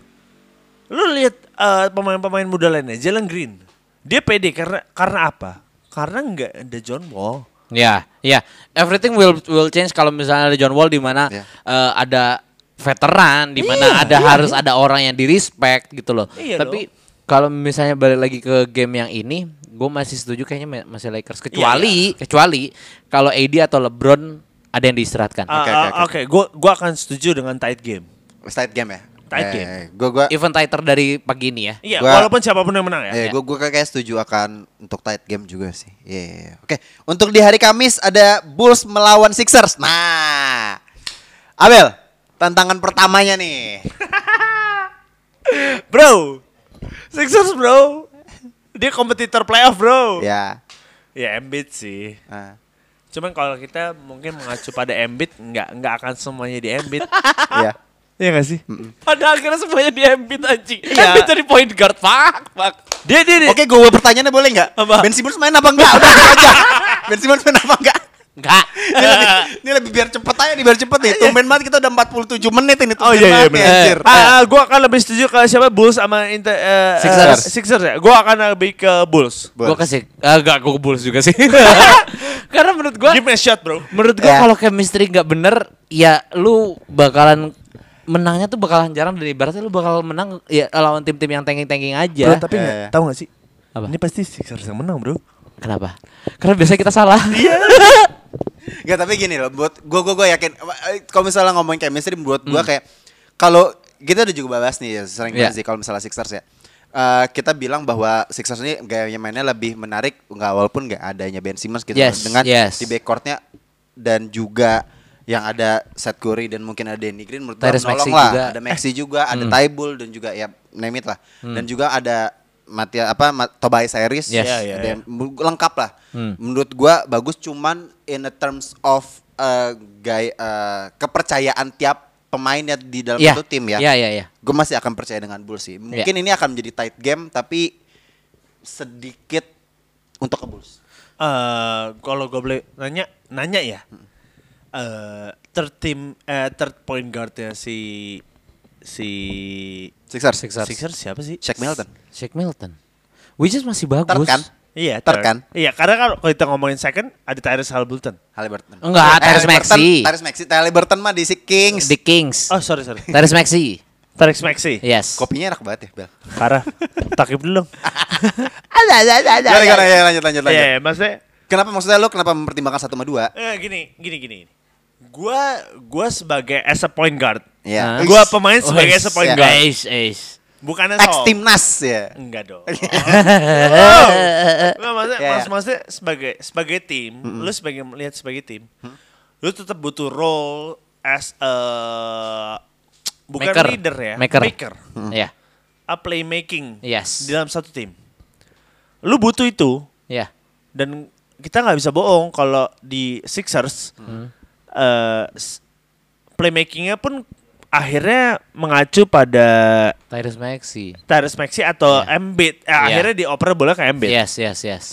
Lu lihat eh, pemain-pemain muda lainnya, Jalen Green. Dia pede karena karena apa? Karena nggak ada John Wall. Ya, ya. Everything will will change kalau misalnya ada John Wall di mana Ya. eh, ada veteran, di mana Iya, ada iya, harus iya. ada orang yang di respect gitu loh. Iya Tapi kalau misalnya balik lagi ke game yang ini, gue masih setuju kayaknya ma- masih Lakers kecuali Iya, kecuali kalau AD atau LeBron ada yang diistirahatkan. Ah, Oke, ah, oke. Oke, gua gua akan setuju dengan tight game. Tight game ya? Tight game. Gue gua Even tighter dari pagi ini ya. Iya, Gua- walaupun siapa pun yang menang ya. Eh, gue gue kayak setuju akan untuk tight game juga sih. Iya. iya, iya. Oke, untuk di hari Kamis ada Bulls melawan Sixers. Nah, Abel, tantangan pertamanya nih. Bro. Sixers, bro. Dia kompetitor playoff, bro. ya. Ya Embiid sih. Nah, Cuman kalau kita mungkin mengacu pada Embiid, nggak nggak akan semuanya di Embiid. ya. Iya gak sih? Pada akhirnya semuanya di Embiid anjing. Iya. Embiid jadi point guard, fuck, fuck. Dia dia, dia. Oke, gue pertanyaannya boleh nggak? Apa? Ben Simmons main apa enggak? Udah aja. Ben Simmons main apa enggak? Enggak. Ini lebih, ini lebih biar cepet aja nih, biar cepet nih. Tumben banget kita udah 47 menit ini. Oh iya iya benar. anjir. Ah, ah, gua akan lebih setuju ke siapa Bulls sama Inter eh, Sixers. eh, Sixers ya. Gua akan lebih ke Bulls. Gue kasih, ah, enggak, gue ke Bulls juga sih. Karena menurut gue, Give me a shot, bro. menurut gue Ya. kalau chemistry nggak bener, ya lu bakalan menangnya tuh bakalan jarang dan ibaratnya lu bakal menang ya lawan tim-tim yang tanking-tanking aja. Bro, tapi Iya, nggak iya. tahu gak sih? Apa? Ini pasti Sixers yang menang, bro. Kenapa? Karena biasanya kita salah. Iya. Gak tapi gini loh, buat gue gue gue yakin eh, kalau misalnya ngomongin chemistry buat gue Hmm. kayak kalau kita udah juga bahas nih ya sering Iya. banget sih kalau misalnya Sixers ya. Eh, kita bilang bahwa Sixers ini gayanya mainnya lebih menarik nggak walaupun nggak adanya Ben Simmons gitu Yes, dengan yes. di backcourtnya dan juga yang ada Seth Curry dan mungkin ada Danny Green menurut gue Maxey lah juga. ada Maxi juga ada Hmm. Tybull dan juga ya name it lah dan juga ada Matia apa Ma- Tobias Harris Yes. Ada iya. yang mu- lengkap lah Hmm. menurut gua bagus cuman in the terms of uh, gay, uh, kepercayaan tiap pemainnya di dalam Iya. satu tim ya. Iya, iya, iya. Gue masih akan percaya dengan Bulls sih. Mungkin ini akan menjadi tight game tapi sedikit untuk ke Bulls? Eh, kalau gue boleh nanya, nanya ya. Eh, third team, eh, third point guardnya si si Sixers. Sixers. Sixers siapa sih? Shaq Milton. Shaq Milton. Which is masih bagus. Third kan? Iya, Third kan? Iya, karena kalau kalau kita ngomongin second ada Tyrese Halliburton. Halliburton. Enggak, Tyrese Halliburton- Maxey. Tyrese Maxey. Halliburton mah di si Kings. The Kings. Oh, sorry sorry. Tyrese Maxey. Tyrese Maxey. Yes. Kopinya enak banget ya, Bel. Parah. Takip dulu dong. Gimana, gimana, ya, lanjut, lanjut, lanjut. Iya, iya, maksudnya Kenapa maksudnya lu kenapa mempertimbangkan satu sama dua? eh, gini, gini, gini. gini. Gua gua sebagai as a point guard. Iya. Hah? Gua pemain sebagai as a point ya. guard. Ace, ace. Bukannya Ex timnas ya. Enggak dong. oh. Maksudnya, Ya, ya. maksud- maksudnya sebagai sebagai tim, lu sebagai melihat sebagai tim, lu tetap butuh role as a bukan Maker. leader ya, Maker. maker, Ya. a playmaking Yes. di dalam satu tim. Lu butuh itu Ya. dan kita nggak bisa bohong kalau di Sixers eh, s- playmakingnya pun akhirnya mengacu pada Tyrese Maxey. Tyrese Maxey atau Iya. Embiid. Eh, Iya. Akhirnya dioper bola ke Embiid. Yes, yes, yes.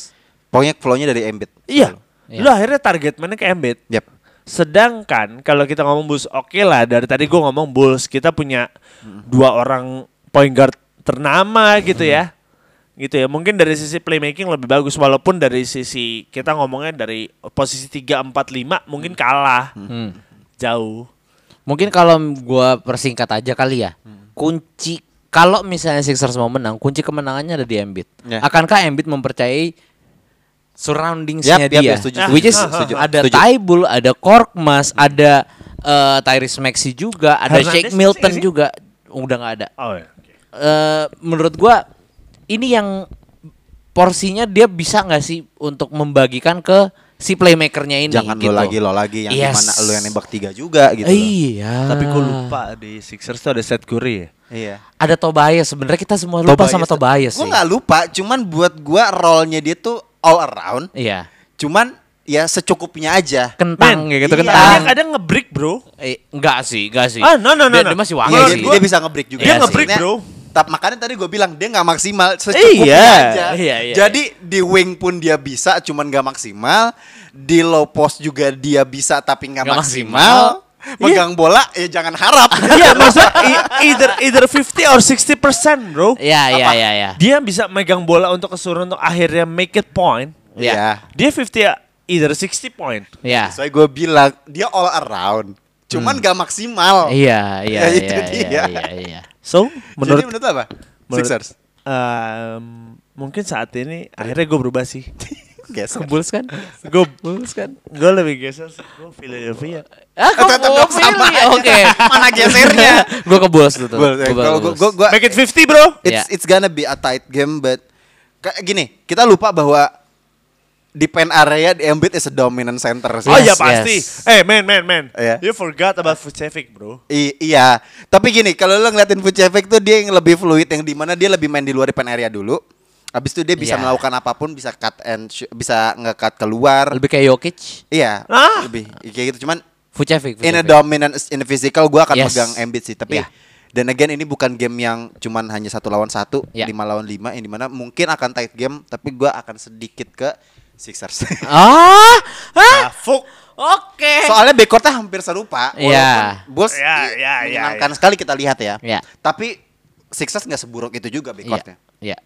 Pokoknya flow-nya dari Embiid. Iya. Iya. Lu akhirnya target mana ke Embiid. Yap. Sedangkan kalau kita ngomong Bulls, oke lah dari tadi gue ngomong Bulls, kita punya dua orang point guard ternama gitu ya. Gitu ya. Mungkin dari sisi playmaking lebih bagus walaupun dari sisi kita ngomongnya dari posisi 3 4 5 mungkin kalah. Hmm. Jauh. Mungkin kalau gua persingkat aja kali ya. Kunci kalau misalnya Sixers mau menang, kunci kemenangannya ada di Embiid. Ya. Akankah Embiid mempercayai surroundingsnya yap, dia? ya, setuju, Which is setuju, ada Setuju. Taibul, ada Korkmaz, ada eh, Tyrese Maxey juga, ada Hernandez Shake Milton juga. Udah nggak ada. Oh ya. eh menurut gua ini yang porsinya dia bisa nggak sih untuk membagikan ke si playmakernya ini Jangan gitu. lo lagi lo lagi yang Yes. di mana lo yang nembak tiga juga gitu. loh. Iya. Tapi gue lupa di Sixers tuh ada Seth Curry ya. Iya. Ada Tobias sebenarnya kita semua lupa sama Tobias Gue sih. nggak lupa, cuman buat gua role-nya dia tuh all around. Iya. Cuman ya secukupnya aja. Kentang Men, kayak gitu iya. kentang. Kadang kadang nge-break bro. Eh, enggak sih, enggak sih. Ah, no, no, no, Dia, no. dia masih Iya, wangi dia, sih. dia bisa nge-break juga. Dia nge-break, bro. Tapi makanya tadi gue bilang dia nggak maksimal secukupnya Iya, aja. iya, iya. Jadi di wing pun dia bisa, cuman nggak maksimal. Di low post juga dia bisa, tapi nggak Nggak maksimal. Megang bola ya jangan harap. Iya maksudnya e- either either 50 or 60% bro. Iya, iya, iya, iya. Dia bisa megang bola untuk keseluruhan untuk akhirnya make it point. Iya. Dia 50 ya, either 60 point. Iya. Soalnya gue bilang dia all around. Cuman nggak maksimal. Iya, iya, Ya, iya, iya, iya, iya. So Jadi menurut menurut lo apa? menurut- Sixers. um, mungkin saat ini akhirnya gue berubah sih. Geser. Bulls kan? gue Bulls kan? gue lebih geser. Gue Philadelphia. Ah, kok pilih? aja. Oke. Mana gesernya? Gua ke Bulls tuh. Eh, Kalau gue gue Make it 50 bro. it's Yeah. it's gonna be a tight game but kayak gini kita lupa bahwa di pen area di Embiid is a dominant center sih. oh Yes, ya pasti. yes. Eh man man man. Iya. You forgot about Vucevic bro. I- iya, tapi gini, kalau lo ngeliatin Vucevic tuh dia yang lebih fluid yang di mana dia lebih main di luar di pen area dulu. Habis itu dia bisa Iya. melakukan apa pun, bisa cut and bisa nge-cut keluar. Lebih kayak Jokic, Iya, Ah. lebih kayak gitu. Cuman Vucevic. in a Vucevic. dominant in a physical gua akan Yes. pegang Embiid sih, tapi Iya. dan again ini bukan game yang cuman hanya satu lawan satu, Iya. lima lawan lima, yang di mana mungkin akan tight game, tapi gua akan sedikit ke Sixers. Ah, ah, fuck. oke. Soalnya backcourtnya hampir serupa, Iya. walaupun Bulls Iya, i- iya, iya, menyenangkan sekali kita lihat ya. Iya. Tapi Sixers nggak seburuk itu juga Iya. backcourtnya. Iya.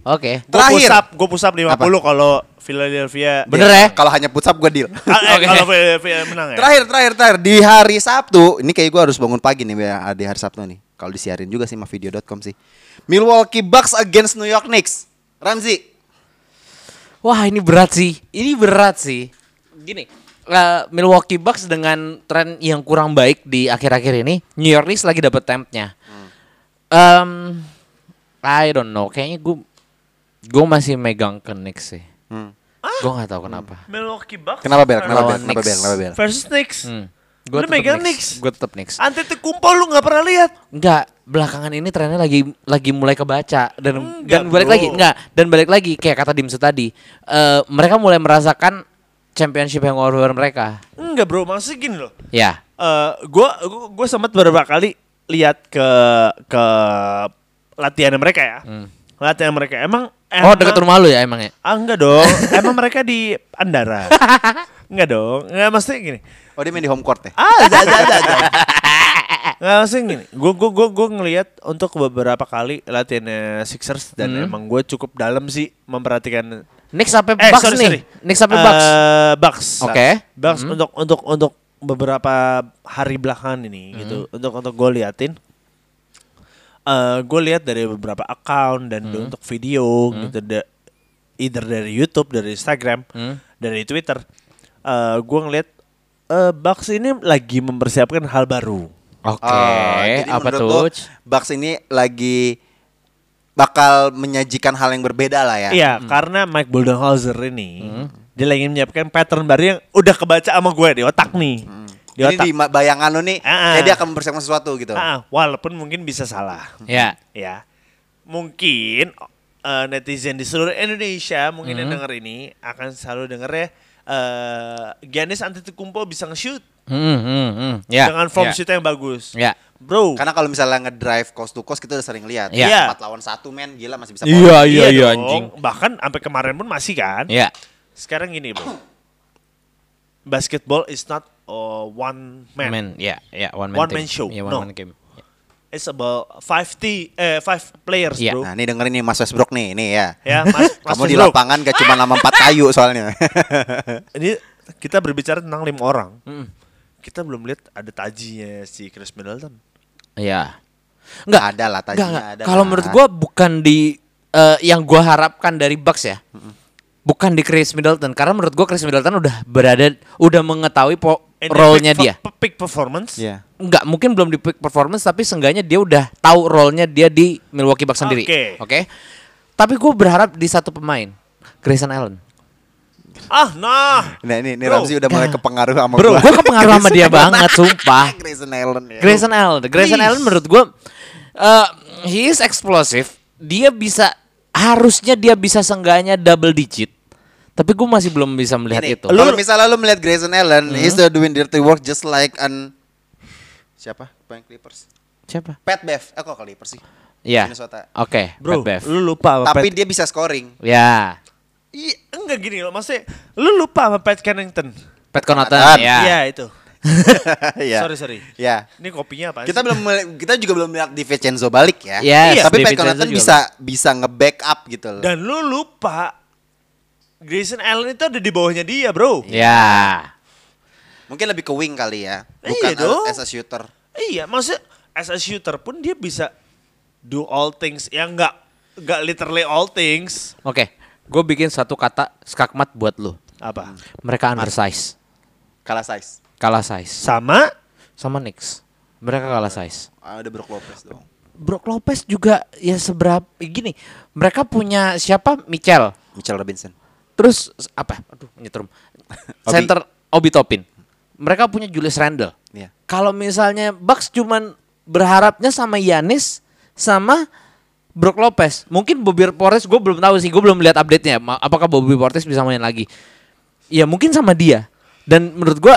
Oke. Gue Terakhir. push up, gue push up 50 kalau Philadelphia. Bener Iya, ya? Kalau hanya push up gue deal. Ah, eh, Oke. Kalau Philadelphia menang ya. terakhir, terakhir, terakhir di hari Sabtu, ini kayak gue harus bangun pagi nih ya di hari Sabtu nih. Kalau disiarin juga sih sama video.com sih. Milwaukee Bucks against New York Knicks. Ramzi, Wah ini berat sih, ini berat sih. Gini, eh, Milwaukee Bucks dengan tren yang kurang baik di akhir-akhir ini, New York Knicks lagi dapet tempnya. Em, I don't know, kayaknya gue gue masih megang ke Knicks sih. Hmm. Gue nggak tahu kenapa. Milwaukee Bucks. kenapa Bel? Kenapa Bel? Kenapa Bel? Kenapa Bel? Versus Knicks. Hmm. Lu megang Knicks. Gue tetap Knicks. Antetokounmpo lu nggak pernah lihat. Enggak, belakangan ini trennya lagi lagi mulai kebaca dan Enggak, dan balik bro. lagi enggak dan balik lagi kayak kata Dimsu tadi. eh mereka mulai merasakan championship yang war mereka. Enggak bro, maksudnya gini loh. Ya. Eh, gua gua, gua sempat beberapa kali lihat ke ke latihan mereka ya. Hmm. Latihan mereka emang Oh, Emang- dekat rumah lu ya emang ya? Ah enggak dong. Emang mereka di Andara. enggak dong. Enggak maksudnya gini. Oh dia main di home court ya? Ah, ja, ja, ja, ja. Nggak maksudnya gini. Gue gue gue gue ngelihat untuk beberapa kali latihannya Sixers dan Hmm. emang gue cukup dalam sih memperhatikan Knicks sampai Eh, Bucks sorry, nih. sorry. Knicks sampai Eh, Bucks. Bucks. Oke. Bucks Hmm. untuk untuk untuk beberapa hari belakangan ini gitu. Hmm. Untuk untuk gue liatin. eh gue lihat dari beberapa account dan Hmm. untuk video gitu da- either dari YouTube, dari Instagram, Hmm. dari Twitter. Eh gue ngeliat eh Bucks ini lagi mempersiapkan hal baru. Oke, Oh, jadi apa menurut tuh? Bucks ini lagi bakal menyajikan hal yang berbeda lah ya. Iya, karena Mike Budenholzer ini dia lagi menyiapkan pattern baru yang udah kebaca sama gue di otak nih. Di Ini otak. di bayangan lo nih, kayak dia akan mempersiapkan sesuatu gitu. Ah, walaupun mungkin bisa salah. Ya. ya mungkin eh, netizen di seluruh Indonesia mungkin yang denger ini akan selalu denger ya eh Giannis Antetokounmpo bisa nge-shoot Hmm, hmm, hmm. Ya. dengan form ya. shoot yang bagus. Ya. Bro, Karena kalau misalnya ngedrive coast to coast kita udah sering lihat. Iya. Empat lawan satu men, gila masih bisa. Iya, iya, iya dong. anjing. Bahkan sampai kemarin pun masih kan. Ya. Sekarang gini, Bro. Basketball is not uh, one man. Man, ya, ya, one man, One team. man show. Ya, one No. man game. It's about five t eh five players, Iya. Bro. Nah, ini dengerin nih Mas Westbrook nih, ini ya. Ya, Mas, Mas Kamu di lapangan gak cuma nama empat kayu soalnya. Ini kita berbicara tentang lima orang. Kita belum lihat ada tajinya si Chris Middleton. Iya. Enggak, ada lah tajinya enggak. ada. Kalau lah. menurut gua bukan di eh, yang gua harapkan dari Bucks ya. Bukan di Chris Middleton karena menurut gua Chris Middleton udah berada udah mengetahui po- role-nya dia. peak performance. Iya. Enggak, mungkin belum di peak performance tapi seenggaknya dia udah tahu role-nya dia di Milwaukee Bucks sendiri. Oke. Oke. Tapi gue berharap di satu pemain, Grayson Allen. Ah, nah. Nah, ini, ini. Ramzi udah mulai kepengaruh sama Bro, gua. gue kepengaruh sama dia banget, sumpah. Grayson Allen ya. Grayson Allen, Grayson Please. Allen menurut gue, eh he is explosive. Dia bisa, harusnya dia bisa seenggaknya double digit. Tapi gue masih belum bisa melihat Ini, itu. Kalau misalnya lu melihat Grayson Allen, Hmm. he's the doing dirty work just like an siapa? Pemain Clippers. Siapa? Pat Bev. Eh kok Clippers sih? Iya. Minnesota. Oke, Bro, Pat Bev. lu lupa Tapi Pat. dia bisa scoring. Ya, Iya, enggak gini loh, maksudnya lu lupa sama Pat Connaughton. Pat Connaughton. Connaughton. Ya. Iya, itu. Iya. Sorry, sorry. Ya. Ini kopinya apa? Kita belum kita juga belum lihat Di Vincenzo balik ya. Yes, Tapi Pat Connaughton bisa bisa nge-backup gitu loh. Dan lu lupa Grayson Allen itu ada di bawahnya dia, Bro. Ya. Mungkin lebih ke wing kali ya. Iya Bukan dong. as a shooter. Iya, maksudnya as a shooter pun dia bisa do all things. Ya enggak enggak literally all things. Oke, gue bikin satu kata skakmat buat lu. Apa? Mereka undersize, Kalah size. kalah size. Sama Sama Knicks. Mereka kalah size. Ah, ada Brook Lopez dong. Brook Lopez juga ya seberapa gini. Mereka punya siapa? Mitchell. Mitchell Robinson. Terus apa? Aduh, nyetrum. Center Obi Topin. Mereka punya Julius Randle. Iya. Kalau misalnya Bucks cuman berharapnya sama Yanis sama Brook Lopez. Mungkin Bobby Portis gue belum tahu sih, gue belum lihat update-nya. Apakah Bobby Portis bisa main lagi? Ya mungkin sama dia. Dan menurut gue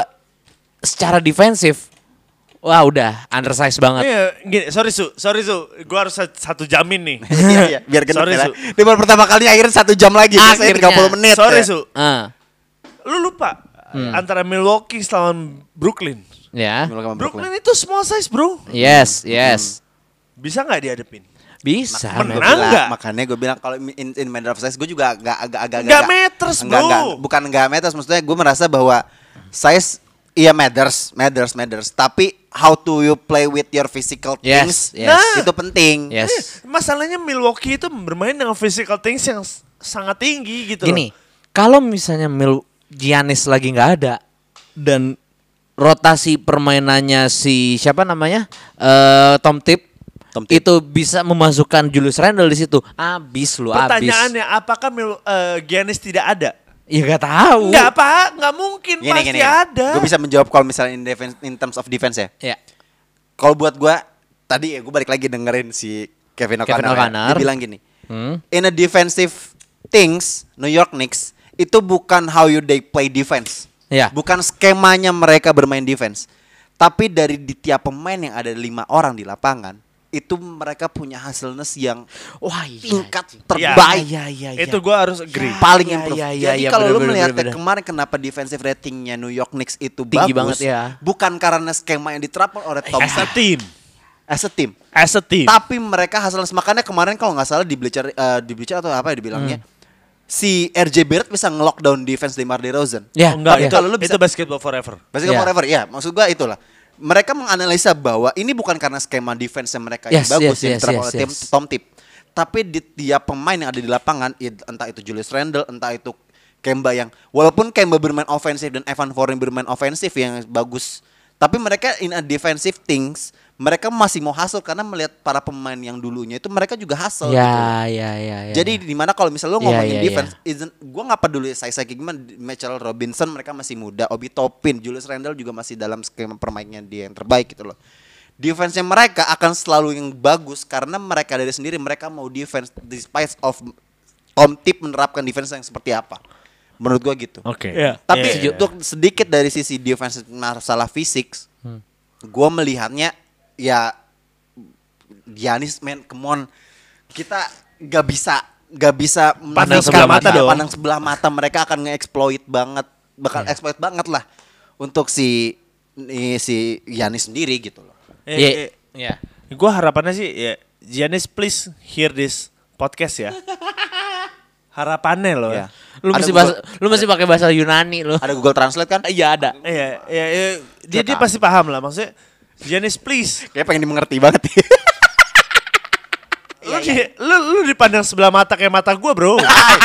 secara defensif, wah udah undersize banget. Iya, gini, sorry Su, sorry Su, gua harus sat- satu jamin nih. Iya, iya, biar genep Sorry, ya. Su. Di baru pertama kalinya akhirnya satu jam lagi. Biasanya Akhirnya. 30 menit. sorry ya. Su, Ah, lu lupa antara Milwaukee lawan Brooklyn. ya. Brooklyn. Brooklyn itu small size, Bro. Yes, yes. Bisa nggak dihadepin? Bisa. Menang bilang- nggak? Makanya gue bilang kalau in, in matter of size gue juga agak agak agak Nggak matters, enggak, bro. enggak, bukan enggak matters maksudnya gue merasa bahwa size iya matters matters matters tapi how to you play with your physical Yes, things yes. itu penting Yes. Eh, Masalahnya Milwaukee itu bermain dengan physical things yang sangat tinggi gitu. Gini, kalau misalnya Mil Giannis lagi nggak ada dan rotasi permainannya si siapa namanya eh Tom Tip, Tom Tip. itu bisa memasukkan Julius Randle di situ, abis lu abis. Pertanyaannya apakah Mil, eh, Giannis tidak ada? Ya gak tahu. Nggak apa, nggak mungkin pasti ada. gue bisa menjawab kalau misalnya in defense in terms of defense ya Ya. kalau buat gue tadi ya gue balik lagi dengerin si Kevin O'Connor, Kevin ya. O'Connor. dia bilang gini Hmm. in a defensive things New York Knicks itu bukan how you they play defense Ya. bukan skemanya mereka bermain defense tapi dari di tiap pemain yang ada lima orang di lapangan itu mereka punya hasilness yang Wah, iya. tingkat Iya. terbaik. Iya, iya, iya. Itu gue harus agree. paling Iya, improve. iya, iya, Jadi iya, kalau bener, lu melihat bener, bener. kemarin kenapa defensive ratingnya New York Knicks itu Tinggi bagus, banget ya. bukan karena skema yang diterapkan oleh Tom As a team. as a team. As a team. Tapi mereka hasil makanya kemarin kalau nggak salah di Bleacher eh, di Bleacher atau apa ya dibilangnya Hmm. si RJ Barrett bisa nge-lockdown defense DeMar DeRozan. Ya, Oh, enggak, iya. itu, Kalau lu bisa- itu basketball forever. Basically Iya. forever, ya. Maksud gua itulah. Mereka menganalisa bahwa ini bukan karena skema defense yang mereka Yes, yang bagus yes, yang diterapkan yes, oleh tim yes. Tom Tip. Tapi di tiap pemain yang ada di lapangan, entah itu Julius Randle, entah itu Kemba yang walaupun Kemba bermain ofensif dan Evan Fournier bermain ofensif yang bagus, tapi mereka in a defensive things mereka masih mau hasil karena melihat para pemain yang dulunya itu mereka juga hasil. gitu. Ya, ya, ya, ya. Jadi di mana kalau misalnya lo Iya, ngomongin iya, defense, isn't, gua nggak peduli saya saya gimana Mitchell Robinson mereka masih muda, Obi Toppin, Julius Randle juga masih dalam skema permainnya dia yang terbaik gitu loh. Defense-nya mereka akan selalu yang bagus karena mereka dari sendiri mereka mau defense despite of Tom Tip menerapkan defense yang seperti apa. Menurut gua gitu. Oke. Tapi Iya, iya. untuk sedikit dari sisi defense masalah fisik, gua melihatnya ya Giannis man, come on. Kita gak bisa gak bisa Pandang sebelah mata dong. Pandang sebelah mata mereka akan nge-exploit banget, bakal Iya. exploit banget lah untuk si ini si Giannis sendiri gitu loh. Eh, Iya. eh, Iya. Gue harapannya sih ya Giannis please hear this podcast ya. Harapannya loh. Ya. Lu Ada mesti Google- bahasa lu mesti pakai bahasa Yunani lu. Ada Google Translate kan? Iya ada. Iya, iya, iya. dia pasti paham lah maksudnya. Giannis please. Kayak pengen dimengerti banget. Lu, di, lu, lu dipandang sebelah mata kayak mata gue bro.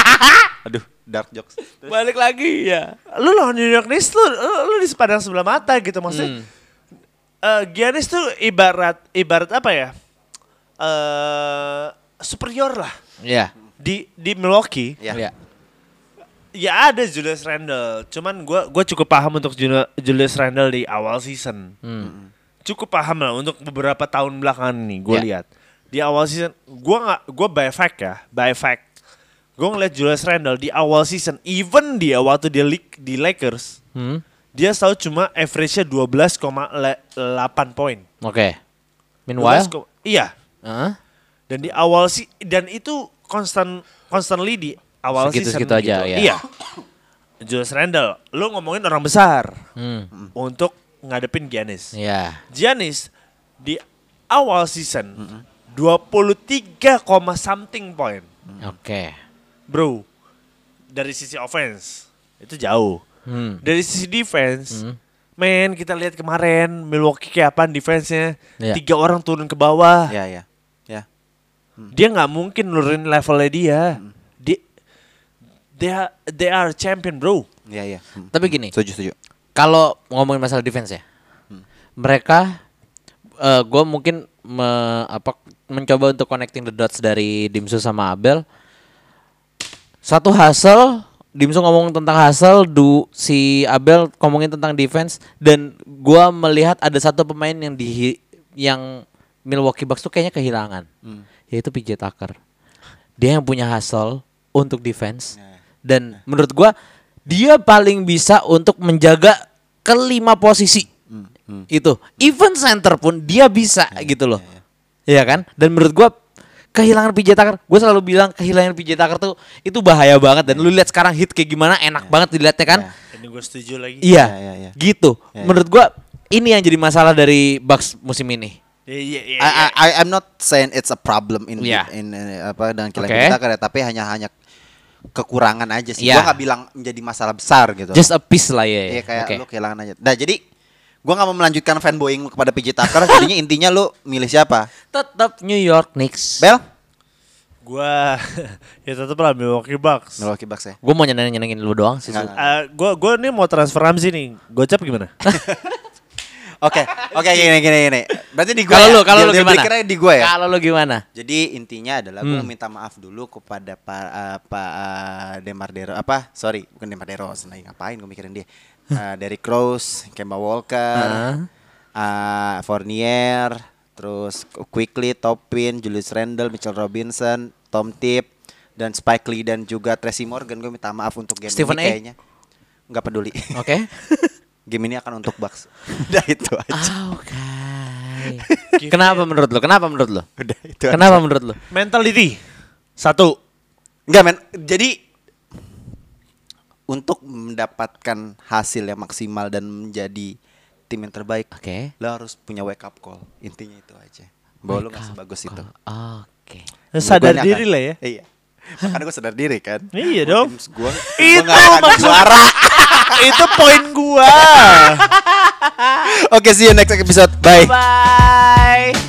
Aduh, dark jokes. Balik lagi ya. lu lawan New York Knicks lu, lu, lu dipandang sebelah mata gitu maksudnya. eh, Giannis tuh ibarat ibarat apa ya? Eh superior lah Iya. di di Milwaukee. Ya. Iya. Ya ada Julius Randle, cuman gua gua cukup paham untuk Jul- Julius Randle di awal season. Hmm. Cukup paham lah untuk beberapa tahun belakangan nih gue Ya. lihat. Di awal season gua nggak gua by fact ya, by fact. Gue ngeliat Julius Randle di awal season, even dia waktu dia leak di Lakers, Hmm. dia selalu cuma average-nya 12,8 poin. Oke. Meanwhile, 12 ko- iya. Heeh. Dan di awal sih dan itu konstan constantly di awal Segitu-segitu season aja, gitu. ya. Iya. Julius Randle, lu ngomongin orang besar Hmm. untuk ngadepin Giannis. Iya. Giannis di awal season 23, koma something point. Oke. Bro, dari sisi offense itu jauh. Hmm. Dari sisi defense, men kita lihat kemarin Milwaukee kayak apaan defense-nya. Iya. Tiga orang turun ke bawah. Ya, ya. Ya. Dia nggak mungkin nurunin levelnya dia. Dia they are, they are champion, bro. Ya, ya. Hmm. Tapi gini, Setuju, setuju. Kalau ngomongin masalah defense ya, mereka, gue mungkin me- apa mencoba untuk connecting the dots dari Dimsu sama Abel. Satu hasil, Dimsu ngomong tentang hasil, du si Abel ngomongin tentang defense, dan gue melihat ada satu pemain yang di yang Milwaukee Bucks tuh kayaknya kehilangan, yaitu PJ Tucker. Dia yang punya hasil untuk defense, dan menurut gua dia paling bisa untuk menjaga kelima posisi. Itu. Even center pun dia bisa gitu loh. Iya kan? Dan menurut gua kehilangan PJ Tucker gue selalu bilang kehilangan PJ Tucker tuh itu bahaya banget. Dan lu lihat sekarang hit kayak gimana enak banget dilihatnya kan? Ini gue setuju lagi. iya. Ya, ya, ya. gitu. Ya, ya. menurut gua ini yang jadi masalah dari Bucks musim ini. Iya, iya, iya. I, I, I- I'm not saying it's a problem in Iya. in, in, apa dengan kilang Oke. kita tapi hanya hanya kekurangan aja sih. Iya. Gua nggak bilang menjadi masalah besar gitu. just a piece lah ya Iya kayak Oke. lu kehilangan aja. Nah jadi gua nggak mau melanjutkan fanboying lu kepada PJ Tucker. jadinya intinya lu milih siapa? tetap New York Knicks Bel? Gua ya tetap lah Milwaukee Bucks. Milwaukee Bucks ya. gue mau nyenengin nyenengin lu doang sih Nggak. Eh, gua gua nih mau transfer Ramsey nih. Gocap gimana? Oke, oke gini gini gini. Berarti di gua. kalau ya? lu kalau lu gimana breaker-nya di gua ya. kalau lu gimana Jadi intinya adalah gue Hmm. minta maaf dulu kepada Pak uh, Pak uh, Demar Dero apa sorry bukan Demar Deros lagi ngapain gue mikirin dia uh, Derrick Rose, Kemba Walker, Heeh. uh, Fournier, terus Quickly, Topin, Julius Randle, Mitchell Robinson, Tom Tip dan Spike Lee dan juga Tracy Morgan gue minta maaf untuk game Stephen ini A? kayaknya nggak peduli oke game ini akan untuk Bucks udah itu aja Oh god. Kenapa menurut lo? Kenapa menurut lo? Udah itu. Kenapa menurut lo? Mentality. Satu. Enggak men. Jadi untuk mendapatkan hasil yang maksimal dan menjadi tim yang terbaik, Oke. lo harus punya wake up call. Intinya itu aja. Bahwa lo gak sebagus itu. Oke. Sadar Gua diri akan- lah ya. Iya. Makanya gue sadar diri kan. Iya dong. Gue Itu gak akan juara. Itu poin gua. Oke, see you next episode. Bye. Bye.